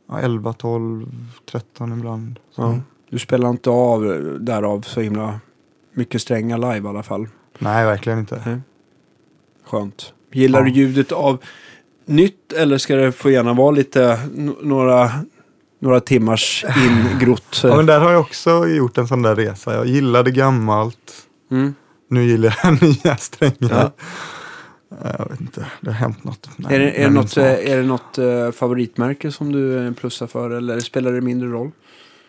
ja, 11, 12, 13 ibland. Ja. Du spelar inte av därav så himla mycket stränga live i alla fall. Nej, verkligen inte. Skönt. Gillar Ja. du ljudet av nytt eller ska det få gärna vara lite några, några timmars ingrott? Ja, men där har jag också gjort en sån där resa. Jag gillade gammalt. mm. Nu gillar jag nya strängar. Ja. Jag vet inte, det har hänt något. Nej, Är det, är det något, eh, är det något eh, favoritmärke som du plussar för eller spelar det mindre roll?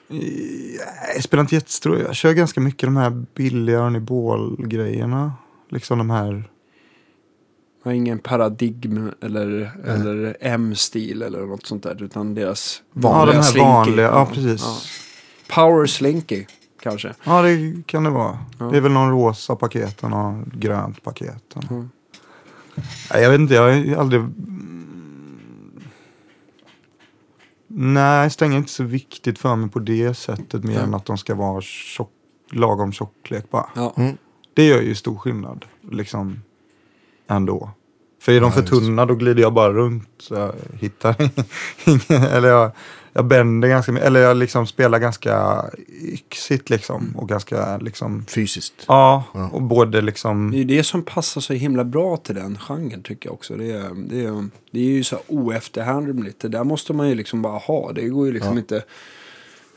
Nej, Jag spelar inte jättestor. Jag kör ganska mycket de här billiga Arnibol-grejerna. Liksom de här. Jag har ingen paradigm eller, eller M-stil eller något sånt där. Utan deras Ja, vanliga de här slinky. vanliga. Ja, precis. Ja. Power slinky kanske. Ja, det kan det vara. Ja. Det är väl någon rosa paket och någon grönt paket. Mm. Jag vet inte, jag har aldrig... Nej, strängar är inte så viktigt för mig på det sättet. Mer Ja. än att de ska vara tjock, lagom tjocklek bara. Ja. Mm. Det gör ju stor skillnad. Liksom ändå. För är de Ja, för tunna då glider jag bara runt. Så jag hittar ingen. Eller jag, jag bänder ganska mycket. Eller jag liksom spelar ganska yxigt liksom. Och ganska liksom. Fysiskt. Ja, Ja. och både liksom. Det är det som passar så himla bra till den genren tycker jag också. Det är, det är, det är ju så oefterhärmligt. Det där måste man ju liksom bara ha. Det går ju liksom Ja. inte...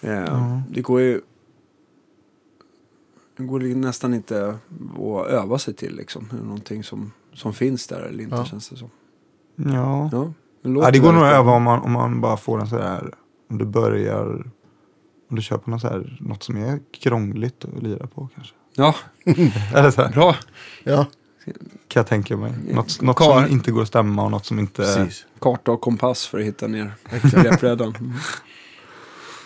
Eh, Det går ju... Det går ju nästan inte att öva sig till liksom. Någonting som, som finns där eller inte Ja. känns det som. Ja. Ja, det, ja det går nog att öva om man, om man bara får en sådär. Om du börjar. Om du kör på något, så här, något som är krångligt att lira på kanske. Ja, Eller så här, bra. Ja, kan jag tänka mig. Något, något som inte går att stämma och något som inte... precis. Karta och kompass för att hitta ner repbrädan.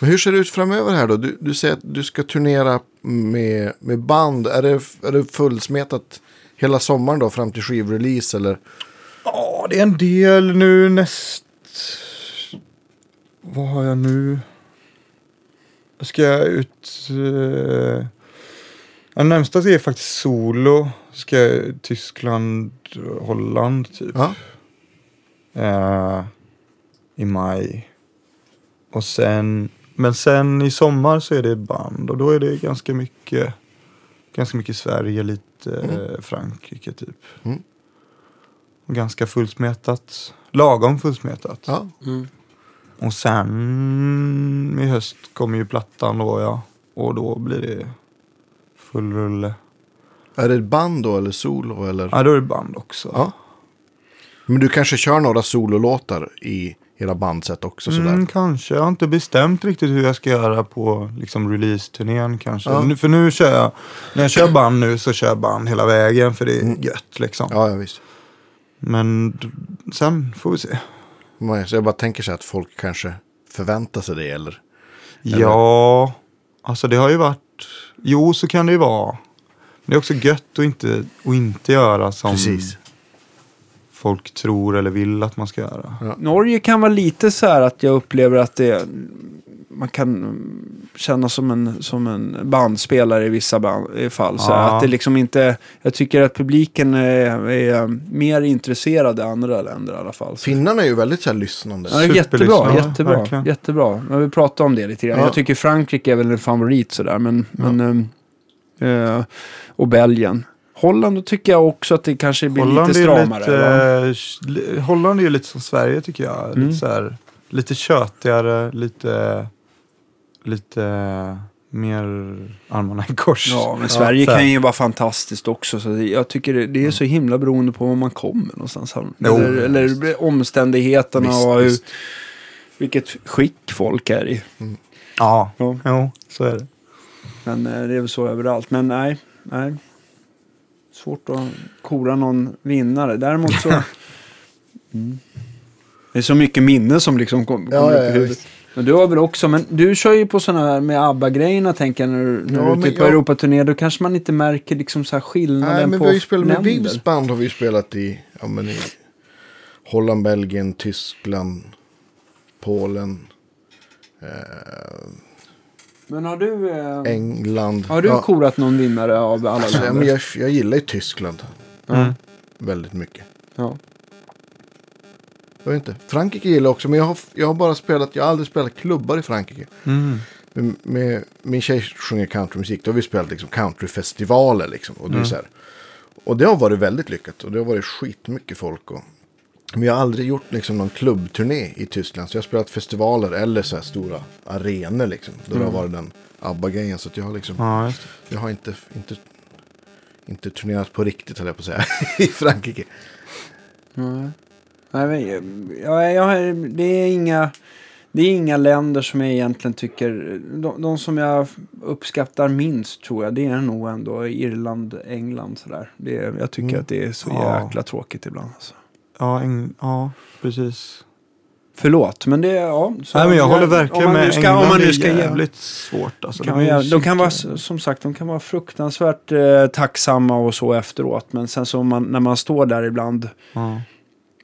Mm. Men hur ser det ut framöver här då? Du, du säger att du ska turnera med, med band. Är det, är det fullsmetat hela sommaren då fram till skivrelease eller? Ja, det är en del nu näst... Vad har jag nu? Jag ska ut... Uh... Ja, närmsta är faktiskt solo. Ska jag Tyskland, Holland typ. Ja, Eh, I maj. Och sen... Men sen i sommar så är det band och då är det ganska mycket... Ganska mycket Sverige, lite eh, Frankrike typ. Mm. Och ganska fullsmetat. Lagom fullsmetat. ja. Mm. Och sen i höst kommer ju plattan då ja. Och då blir det full rulle. Är det band då eller solo eller? Ja, då är det band också. Ja. Men du kanske kör några sololåtar i hela bandset också sådär? Mm, kanske. Jag har inte bestämt riktigt hur jag ska göra på liksom, release-turnén kanske. Ja. Nu, för nu kör jag, när jag kör band nu så kör jag band hela vägen för det är Mm. gött liksom. Ja, ja visst. Men sen får vi se. Så jag bara tänker så här att folk kanske förväntar sig det eller? Ja, alltså det har ju varit, jo så kan det ju vara. Men det är också gött att inte, att inte göra som Precis. folk tror eller vill att man ska göra. Ja. Norge kan vara lite så här att jag upplever att det man kan känna som en, som en bandspelare i vissa band, i fall. Så Ja. att det liksom inte, jag tycker att publiken är, är mer intresserad i andra länder i alla fall. Så. Finnarna är ju väldigt så här lyssnande. Ja, jättebra, jättebra, verkligen. jättebra. Men vi pratade om det lite grann. Ja. Jag tycker Frankrike är väl en favorit sådär, men, men ehm, eh, och Belgien. Holland då tycker jag också att det kanske blir Holland lite stramare. lite, li- Holland är ju lite som Sverige tycker jag. Mm. Lite, så här, lite tjötigare, lite, lite mer armarna i kors. Ja, men Sverige här. kan ju vara fantastiskt också. Så jag tycker det, det är så himla beroende på var man kommer någonstans. Jo. Eller, eller omständigheterna Visst, och hur, visst. vilket skick folk är i. Ja, Ja. jo, så är det. Men eh, det är väl så överallt. Men nej, nej. Svårt att kora någon vinnare. Däremot så... mm. Det är så mycket minne som liksom kom- kommer Ja, upp ja, i ja, huvudet. visst. Men du har väl också, men du kör ju på sådana här med ABBA-grejerna tänker jag när, du- när Ja, du är men ute på jag- Europaturné. Då kanske man inte märker liksom så här skillnaden Nej, men på vi har ju spelat med. Vibs band har vi spelat i, ja, men i Holland, Belgien, Tyskland, Polen, eh, Men har du, eh, England. har du ja, korat någon vinnare av alla alltså, länder? jag, jag gillar ju Tyskland Mm. väldigt mycket. Ja. Jag vet inte. Frankrike gillar jag också, men jag har, jag har bara spelat, jag har aldrig spelat klubbar i Frankrike. Mm. Med, med, min tjej sjunger countrymusik, då har vi spelat liksom countryfestivaler liksom. Och det, så här, och det har varit väldigt lyckat och det har varit skitmycket folk. Och, men jag har aldrig gjort liksom någon klubbturné i Tyskland. Så jag har spelat festivaler eller så här stora arenor liksom. Där det har varit den ABBA-grejen. Så jag har liksom, Ja, det. jag har inte, inte, inte turnerat på riktigt höll jag på att säga. I Frankrike. Nej. Nej, men, jag, jag, det, är inga, det är inga länder som jag egentligen tycker... De, de som jag uppskattar minst tror jag, det är nog ändå Irland, England sådär. Det, är- jag tycker Mm. att det är så Ja. jäkla tråkigt ibland. Alltså. Ja, eng, ja, precis. Förlåt, men det är... Ja, så Nej, men jag håller om verkligen man med. ska, England om man nu är ska ge, jävligt svårt. Alltså, kan de, är göra- de kan vara, som sagt, de kan vara fruktansvärt eh, tacksamma och så efteråt. Men sen så man, när man står där ibland Ja.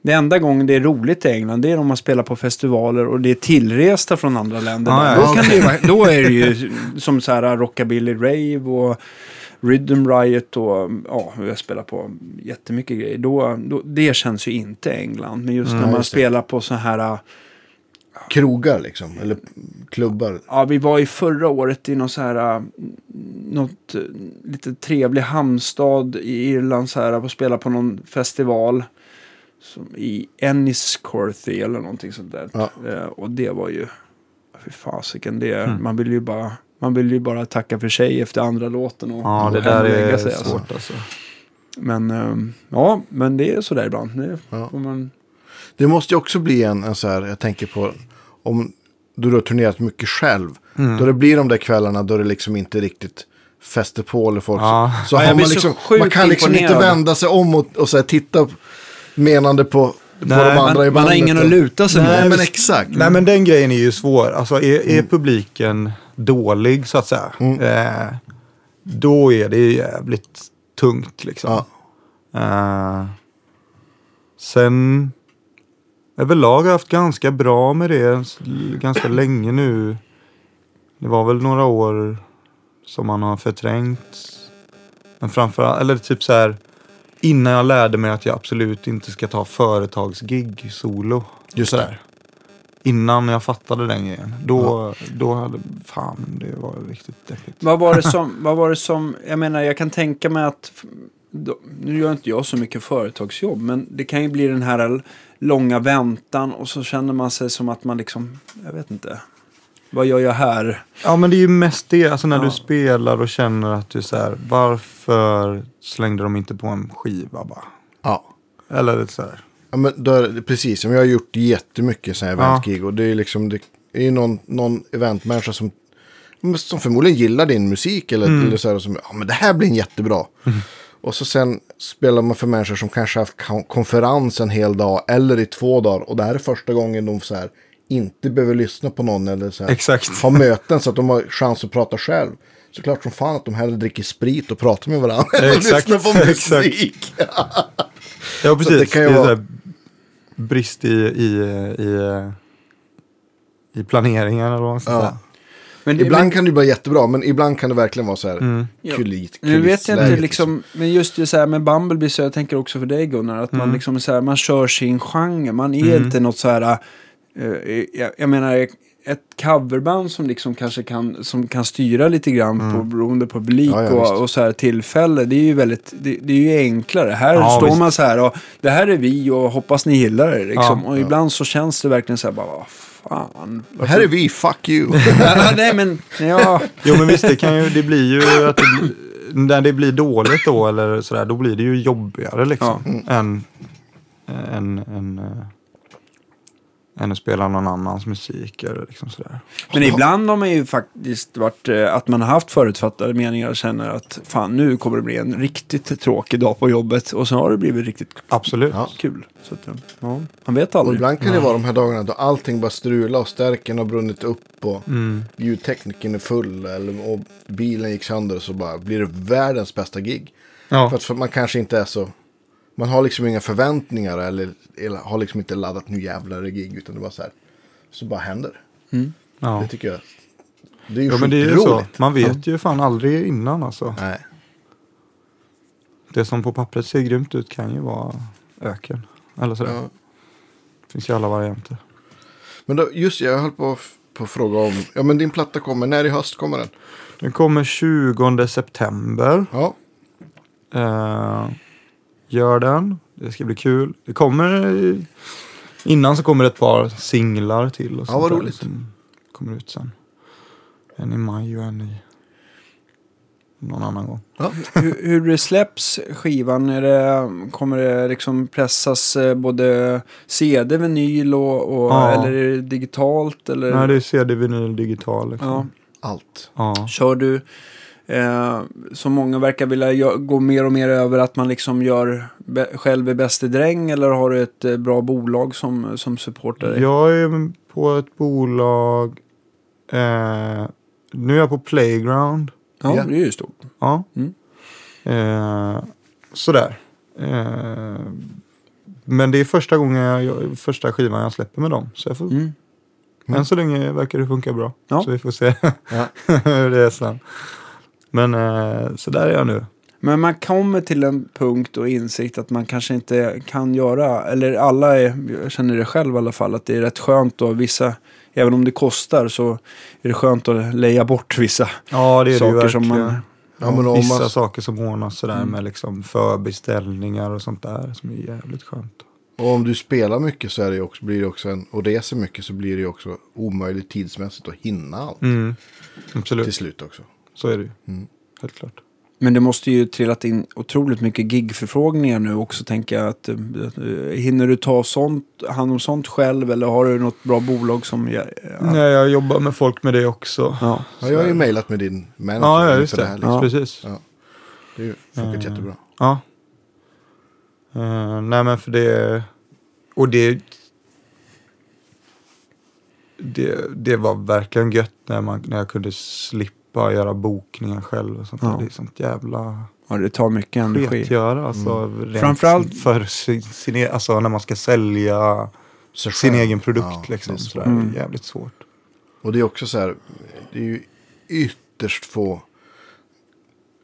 Det enda gången det är roligt i England det är om man spelar på festivaler och det är tillresta från andra länder. Ah, ja, då, kan det ju, vara- då är det ju som så här Rockabilly Rave och Rhythm Riot och ja, jag spelar på jättemycket grejer. Då, då, det känns ju inte England. Men just Mm, när man just det. spelar på så här, Krogar liksom. Eller klubbar. ja vi var i förra året i någon så här, något eh, lite trevlig hamnstad i Irland så här och spela på någon festival. Som I Enniscorthy eller någonting sånt där. Ja. Eh, och det var ju, fy fasiken, det, Mm. man vill ju bara man vill ju bara tacka för sig efter andra låten och, ja, det och där lägga är sig, alltså. svårt alltså. Men ehm, ja, men det är sådär ibland. Det Ja. får man, Det måste ju också bli en, en så här, jag tänker på, om du har turnerat mycket själv. Mm. Då det blir de där kvällarna då det liksom inte riktigt fäster på eller folk. Ja. Så Ja, har blir man så liksom, man kan liksom inte vända sig om och, och så här, titta menande på, på Nej, de andra i man, man bandet. har ingen att och- luta sig Nej, men exakt. Nej men den grejen är ju svår. Alltså är, är publiken dålig så att säga. Mm. Eh, då är det jävligt tungt liksom. Ja. Eh, sen överlag har jag haft ganska bra med det ganska länge nu. Det var väl några år som man har förträngt. Men framförallt, eller typ så här innan jag lärde mig att jag absolut inte ska ta företagsgig solo. Just det. där. Innan jag fattade den grejen. Då, då hade, fan det var riktigt deppigt. Vad var, det som, vad var det som, jag menar jag kan tänka mig att, då, nu gör inte jag så mycket företagsjobb, men det kan ju bli den här långa väntan och så känner man sig som att man liksom, jag vet inte, vad gör jag här? Ja men det är ju mest det, alltså när Ja. du spelar och känner att du är så här, varför slängde de inte på en skiva bara? Ja. Eller så här. Ja, men då är det, precis, som jag har gjort jättemycket sådana här Ja. eventgig. Och det är liksom, det är ju någon, någon eventmänniska som, som förmodligen gillar din musik. Eller, Mm. eller så här, som, ja men det här blir en jättebra. Och så sen spelar man för människor som kanske haft kon- konferens en hel dag. Eller i två dagar. Och det här är första gången de så här, inte behöver lyssna på någon. Eller så här, Exakt. ha möten så att de har chans att prata själv. Såklart som fan att de hellre dricker sprit och pratar med varandra. Exakt, lyssna på musik. Ja precis, det det, kan ju är vara- så här, brist i, i, i, i planeringen eller vad man ska Ja. säga. Men det, Ibland men, kan det vara jättebra, men ibland kan det verkligen vara så här Mm. Ja. kulit, nu vet jag inte kulissläget, liksom, men just det så här med Bumblebee så jag tänker också för dig Gunnar, att man Mm. liksom så här, man kör sin genre, man är Mm. inte något så här, jag, jag menar ett coverband som liksom kanske kan, som kan styra lite grann på, beroende på publik Mm. Ja, ja, och, och så här tillfälle, det är ju väldigt, det, det är ju enklare. Här Ja, står visst. man så här och det här är vi och hoppas ni gillar det liksom. Och ibland så känns det verkligen så här bara, fan. varför- Här är vi, fuck you. Nej men, ja. Jo men visst, det, kan ju, det blir ju att det blir, när det blir dåligt då eller sådär, då blir det ju jobbigare liksom. Än, än, än, äh, än att spela någon annans musik eller liksom sådär. Men ibland har man ju faktiskt varit eh, att man har haft förutfattade meningar och känner att fan nu kommer det bli en riktigt tråkig dag på jobbet och så har det blivit riktigt Absolut. Ja. kul. Så att, eh, ja, man vet Och aldrig. ibland kan det vara de här dagarna då allting bara strular och stärken har brunnit upp och Mm. ljudtekniken är full eller, och bilen gick sönder och så bara blir det världens bästa gig. Ja. För att för man kanske inte är så, man har liksom inga förväntningar eller, eller har liksom inte laddat nu jävlar det gig utan det bara så här, så bara händer. ja. Det tycker jag, det är ju ja men det är ju så. Man vet ju fan aldrig innan alltså. Nej. Det som på pappret ser grymt ut kan ju vara öken. Eller sådär. Ja. Det finns ju alla varianter. Men då, just jag höll på, på att fråga om, ja men din platta kommer, när i höst kommer den? Den kommer 20 september. Ja, Eh, gör den. Det ska bli kul. Det kommer... Innan så kommer det ett par singlar till. Och Ja, sånt vad roligt. Som kommer ut sen. En i maj och en i... Någon annan gång. ja. hur, hur släpps skivan, är det, kommer det liksom pressas eh, både CD, vinyl och, och Ja. eller är det digitalt? Eller? Nej, det är CD, vinyl, digital. Liksom. ja. allt. Ja. Kör du, eh, som många verkar vilja gå mer och mer över, att man liksom gör själv är bäste dräng eller har du ett eh, bra bolag som, som supportar dig? Jag är på ett bolag. Eh, nu är jag på Playground. Ja, Ja. det är ju stort. Ja. Mm. Eh, sådär. Eh, men det är första gången jag, jag, första skivan jag släpper med dem. Så jag får, Mm. än så länge verkar det funka bra. Ja. Så vi får se Ja. hur det är sen. Men eh, så där är jag nu. Men man kommer till en punkt och insikt att man kanske inte kan göra, eller alla är, jag känner det själv i alla fall, att det är rätt skönt och vissa, även om det kostar så är det skönt att leja bort vissa Ja, det är det ju saker som man... Ja, men om Vissa man- saker som ordnas sådär Mm. med liksom förbeställningar och sånt där som är jävligt skönt. Och om du spelar mycket så är det också, blir det också en, och reser mycket så blir det också omöjligt tidsmässigt att hinna allt Mm. till Absolut, slut också. Så är det ju. Mm. Helt klart. Men det måste ju trillat in otroligt mycket gigförfrågningar nu också tänker jag. Att, eh, eh, hinner du ta sånt, hand om sånt själv eller har du något bra bolag som... Ja, ja. Nej, jag jobbar med folk med det också. Ja. Ja, jag har ju mejlat med din manager. Ja, ja just det. här, liksom. Ja. Precis. Ja. Det är ju funkat Eh. jättebra. Ja. Eh, nej men för det... Och det... Det, det var verkligen gött när, man, när jag kunde slippa göra bokningar själv. Och sånt Ja. där. Det är sånt jävla ja, det tar mycket energi. sketgöra. Alltså, rent Framförallt- för sin, sin, e- alltså, när man ska sälja sin skönt. egen produkt. Ja, liksom, så. Mm. Det är jävligt svårt. Och det är också så här, det är ju ytterst få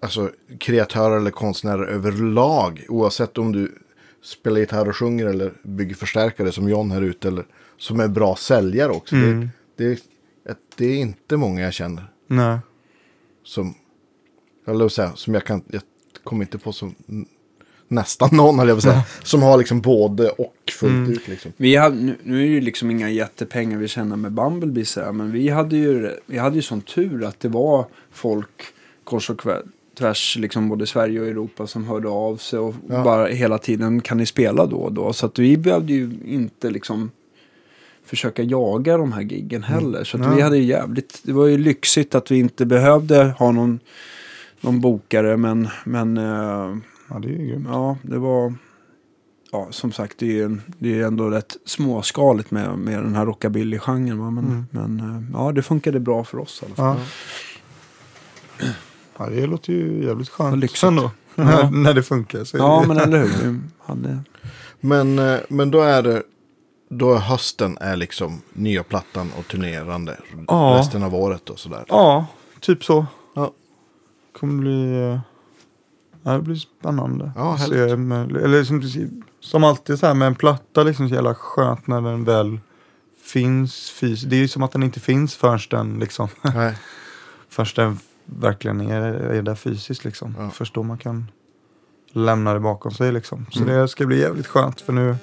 alltså, kreatörer eller konstnärer överlag. Oavsett om du spelar gitarr och sjunger eller bygger förstärkare som John här ute. Eller som är bra säljare också. Mm. Det, det, det är inte många jag känner Nej. Som, eller säga, som jag kan, jag kommer inte på som nästan någon, eller jag vill säga, som har liksom både och fullt Mm. ut liksom. Vi hade, nu, nu är det ju liksom inga jättepengar vi tjänar med Bumblebee så här, men vi hade ju vi hade ju sån tur att det var folk kors och tvärs, liksom både Sverige och Europa som hörde av sig och Ja. bara hela tiden kan ni spela då och då. Så att vi behövde ju inte liksom försöka jaga de här giggen heller. Så vi hade ju jävligt, det var ju lyxigt att vi inte behövde ha någon, någon bokare men, men eh, Ja, det är ju grymt. Ja, det var... Ja, som sagt, det är det är ändå rätt småskaligt med, med den här rockabilly-genren. Men, Mm. men eh, ja, det funkade bra för oss i alla fall. Ja. ja, det låter ju jävligt skönt ändå. Ja. när det funkar. Så Ja, det... men eller hur. Vi hade... Men, eh, men då är det, då är hösten är liksom nya plattan och turnerande Ja. resten av året och sådär. Ja, typ så. Ja. kommer bli... eh, Ja, det blir spännande. Ja, se eller som, som alltid så här med en platta, liksom så jävla skönt när den väl finns fysiskt. Det är ju som att den inte finns förrän den liksom, Nej. förrän den verkligen är, är där fysiskt liksom. Ja. Först då man kan lämna det bakom sig liksom. Så Mm. det ska bli jävligt skönt för nu,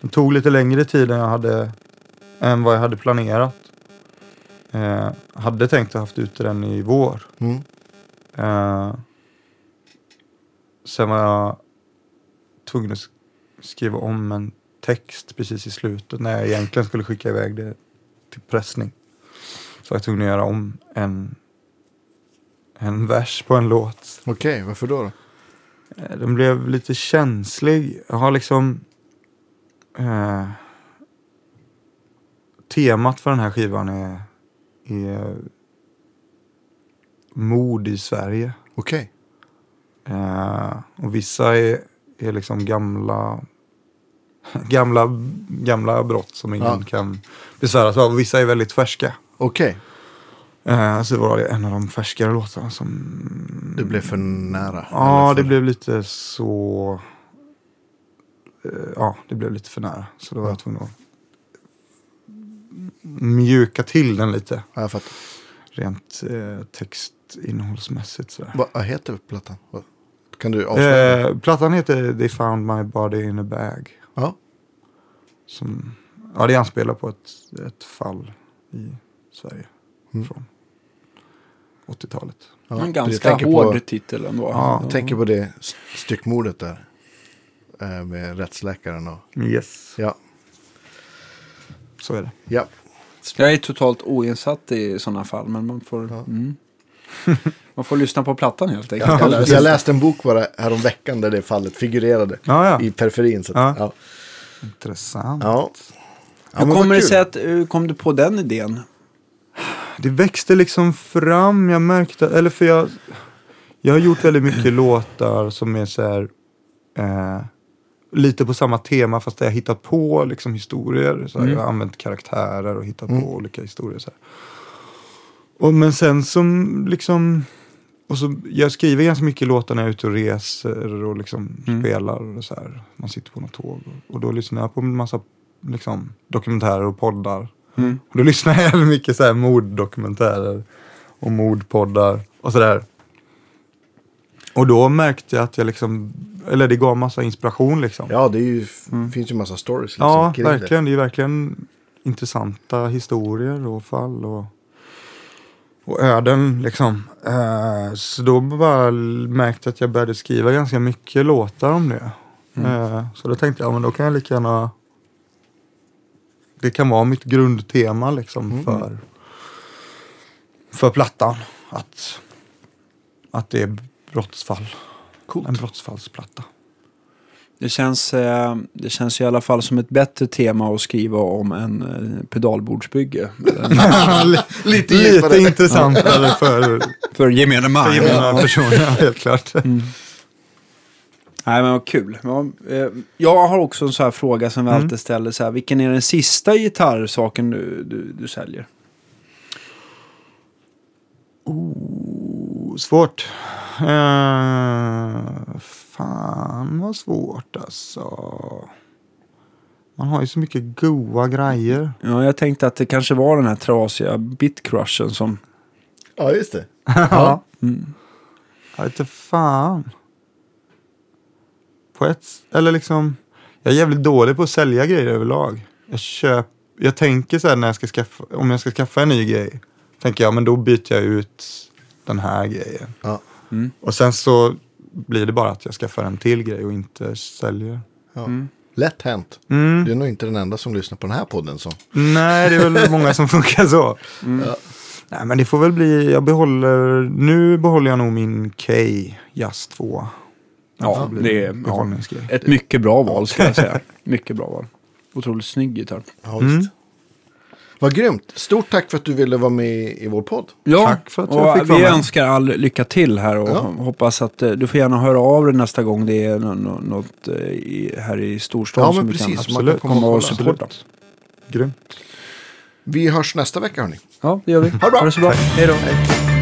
det tog lite längre tid än jag hade, än vad jag hade planerat. Eh, hade tänkt att haft ute den i vår. Mm. Eh, sen var jag tvungen att sk- skriva om en text precis i slutet när jag egentligen skulle skicka iväg det till pressning. Så var jag tvungen att göra om en, en vers på en låt. Okej, varför då? då? Eh, Den blev lite känslig. Jag har liksom... Eh, temat för den här skivan är, är mod i Sverige. Okej. Eh, och vissa är, är liksom gamla, gamla, gamla brott som ingen Ja. kan besväras av. Och vissa är väldigt färska. Okej, Eh, så var det en av de färskare låtarna som... det blev för nära. Ja, Eller det för... blev lite så... eh, Ja, det blev lite för nära. Så då var jag tvungen att mjuka till den lite. Ja, jag fattar. Rent eh, textinnehållsmässigt sådär. Vad, vad heter plattan? Vad- Kan du avslöja? Eh, plattan heter They found my body in a bag. Ja. Som, ja, det anspelar på ett, ett fall i Sverige Mm. från 80-talet. ja. en ganska tänker hård På, titel ändå. Ja, jag tänker på det st- styckmordet där. Eh, Med rättsläkaren och... Yes. Ja. Så är det. Ja. Jag är totalt oinsatt i sådana fall, men man får, Ja. mm. man får lyssna på plattan helt enkelt. Jag, läste, jag läste en bok bara häromveckan där det fallet figurerade. Ja, ja. I periferin. Så att, Ja. ja. Intressant. Ja. Ja, Hur kommer det sig att, hur kom du på den idén? Det växte liksom fram. Jag märkte, eller för jag, jag har gjort väldigt mycket låtar som är så här, eh, lite på samma tema fast jag hittat på liksom historier. Så här, Mm. Jag har använt karaktärer och hittat Mm. på olika historier. Så här. Och, men sen som liksom, och så, jag skriver ganska mycket låtar när jag är ute och reser och liksom Mm. spelar. Och så här. Man sitter på något tåg och, och då lyssnar jag på en massa liksom, dokumentärer och poddar. Mm. Och då lyssnar jag mycket så här morddokumentärer och mordpoddar och sådär. Och då märkte jag att jag liksom, eller det gav massa inspiration liksom. Ja, det är ju, Mm. finns ju massa stories. Liksom, Ja, verkligen. Det är ju verkligen intressanta historier och fall och, och öden liksom. Eh, så då bara märkte jag att jag började skriva ganska mycket låtar om det. Eh, så då tänkte jag, ja, men då kan jag lika gärna det kan vara mitt grundtema liksom Mm. för, för plattan. Att, att det är brottsfall. Coolt. En brottsfallsplatta. Det känns, eh, det känns ju i alla fall som ett bättre tema att skriva om en eh, pedalbordsbygge. Lite Lite intressantare för, För gemene man. för gemena personer, helt klart. Mm. Nej men vad kul. Ja, eh, jag har också en sån här fråga som vi Mm. alltid ställer. Så här, vilken är den sista gitarrsaken du, du, du säljer? Oh, svårt. Eh, fan vad svårt alltså. Man har ju så mycket goa grejer. Ja, jag tänkte att det kanske var den här trasiga bitcrushen som... Ja, just det. Ja. Mm. Jag vet inte fan. På ett, eller liksom, jag är jävligt dålig på att sälja grejer överlag. Jag köp, jag tänker så här när jag ska skaffa, om jag ska skaffa en ny grej. Tänker jag, men då byter jag ut den här grejen. Ja. Mm. Och sen så blir det bara att jag skaffar en till grej och inte säljer. Ja. Mm. Lätt hänt. Mm. Du är nog inte den enda som lyssnar på den här podden. Så. Nej, det är väl många som funkar så. Mm. Ja. Nej, men det får väl bli, jag behåller, nu behåller jag nog min K Jazz 2. Ja, det är behållningsgrej. ett mycket bra val ska jag säga. Mycket bra val. Otroligt snygg gitarr. Ja, Mm. Vad grymt. Stort tack för att du ville vara med i vår podd. Ja, Tack för att jag och fick vara vi med. önskar all lycka till här och Ja. hoppas att eh, du får gärna höra av dig nästa gång det är nå- nå- något eh, i, här i storstan Ja, som vi kan precis. Kan Absolut. komma komma och supporta. Grymt. Vi hörs nästa vecka hörni. Ja, det gör vi. det bra. Ha det så bra. Hej då.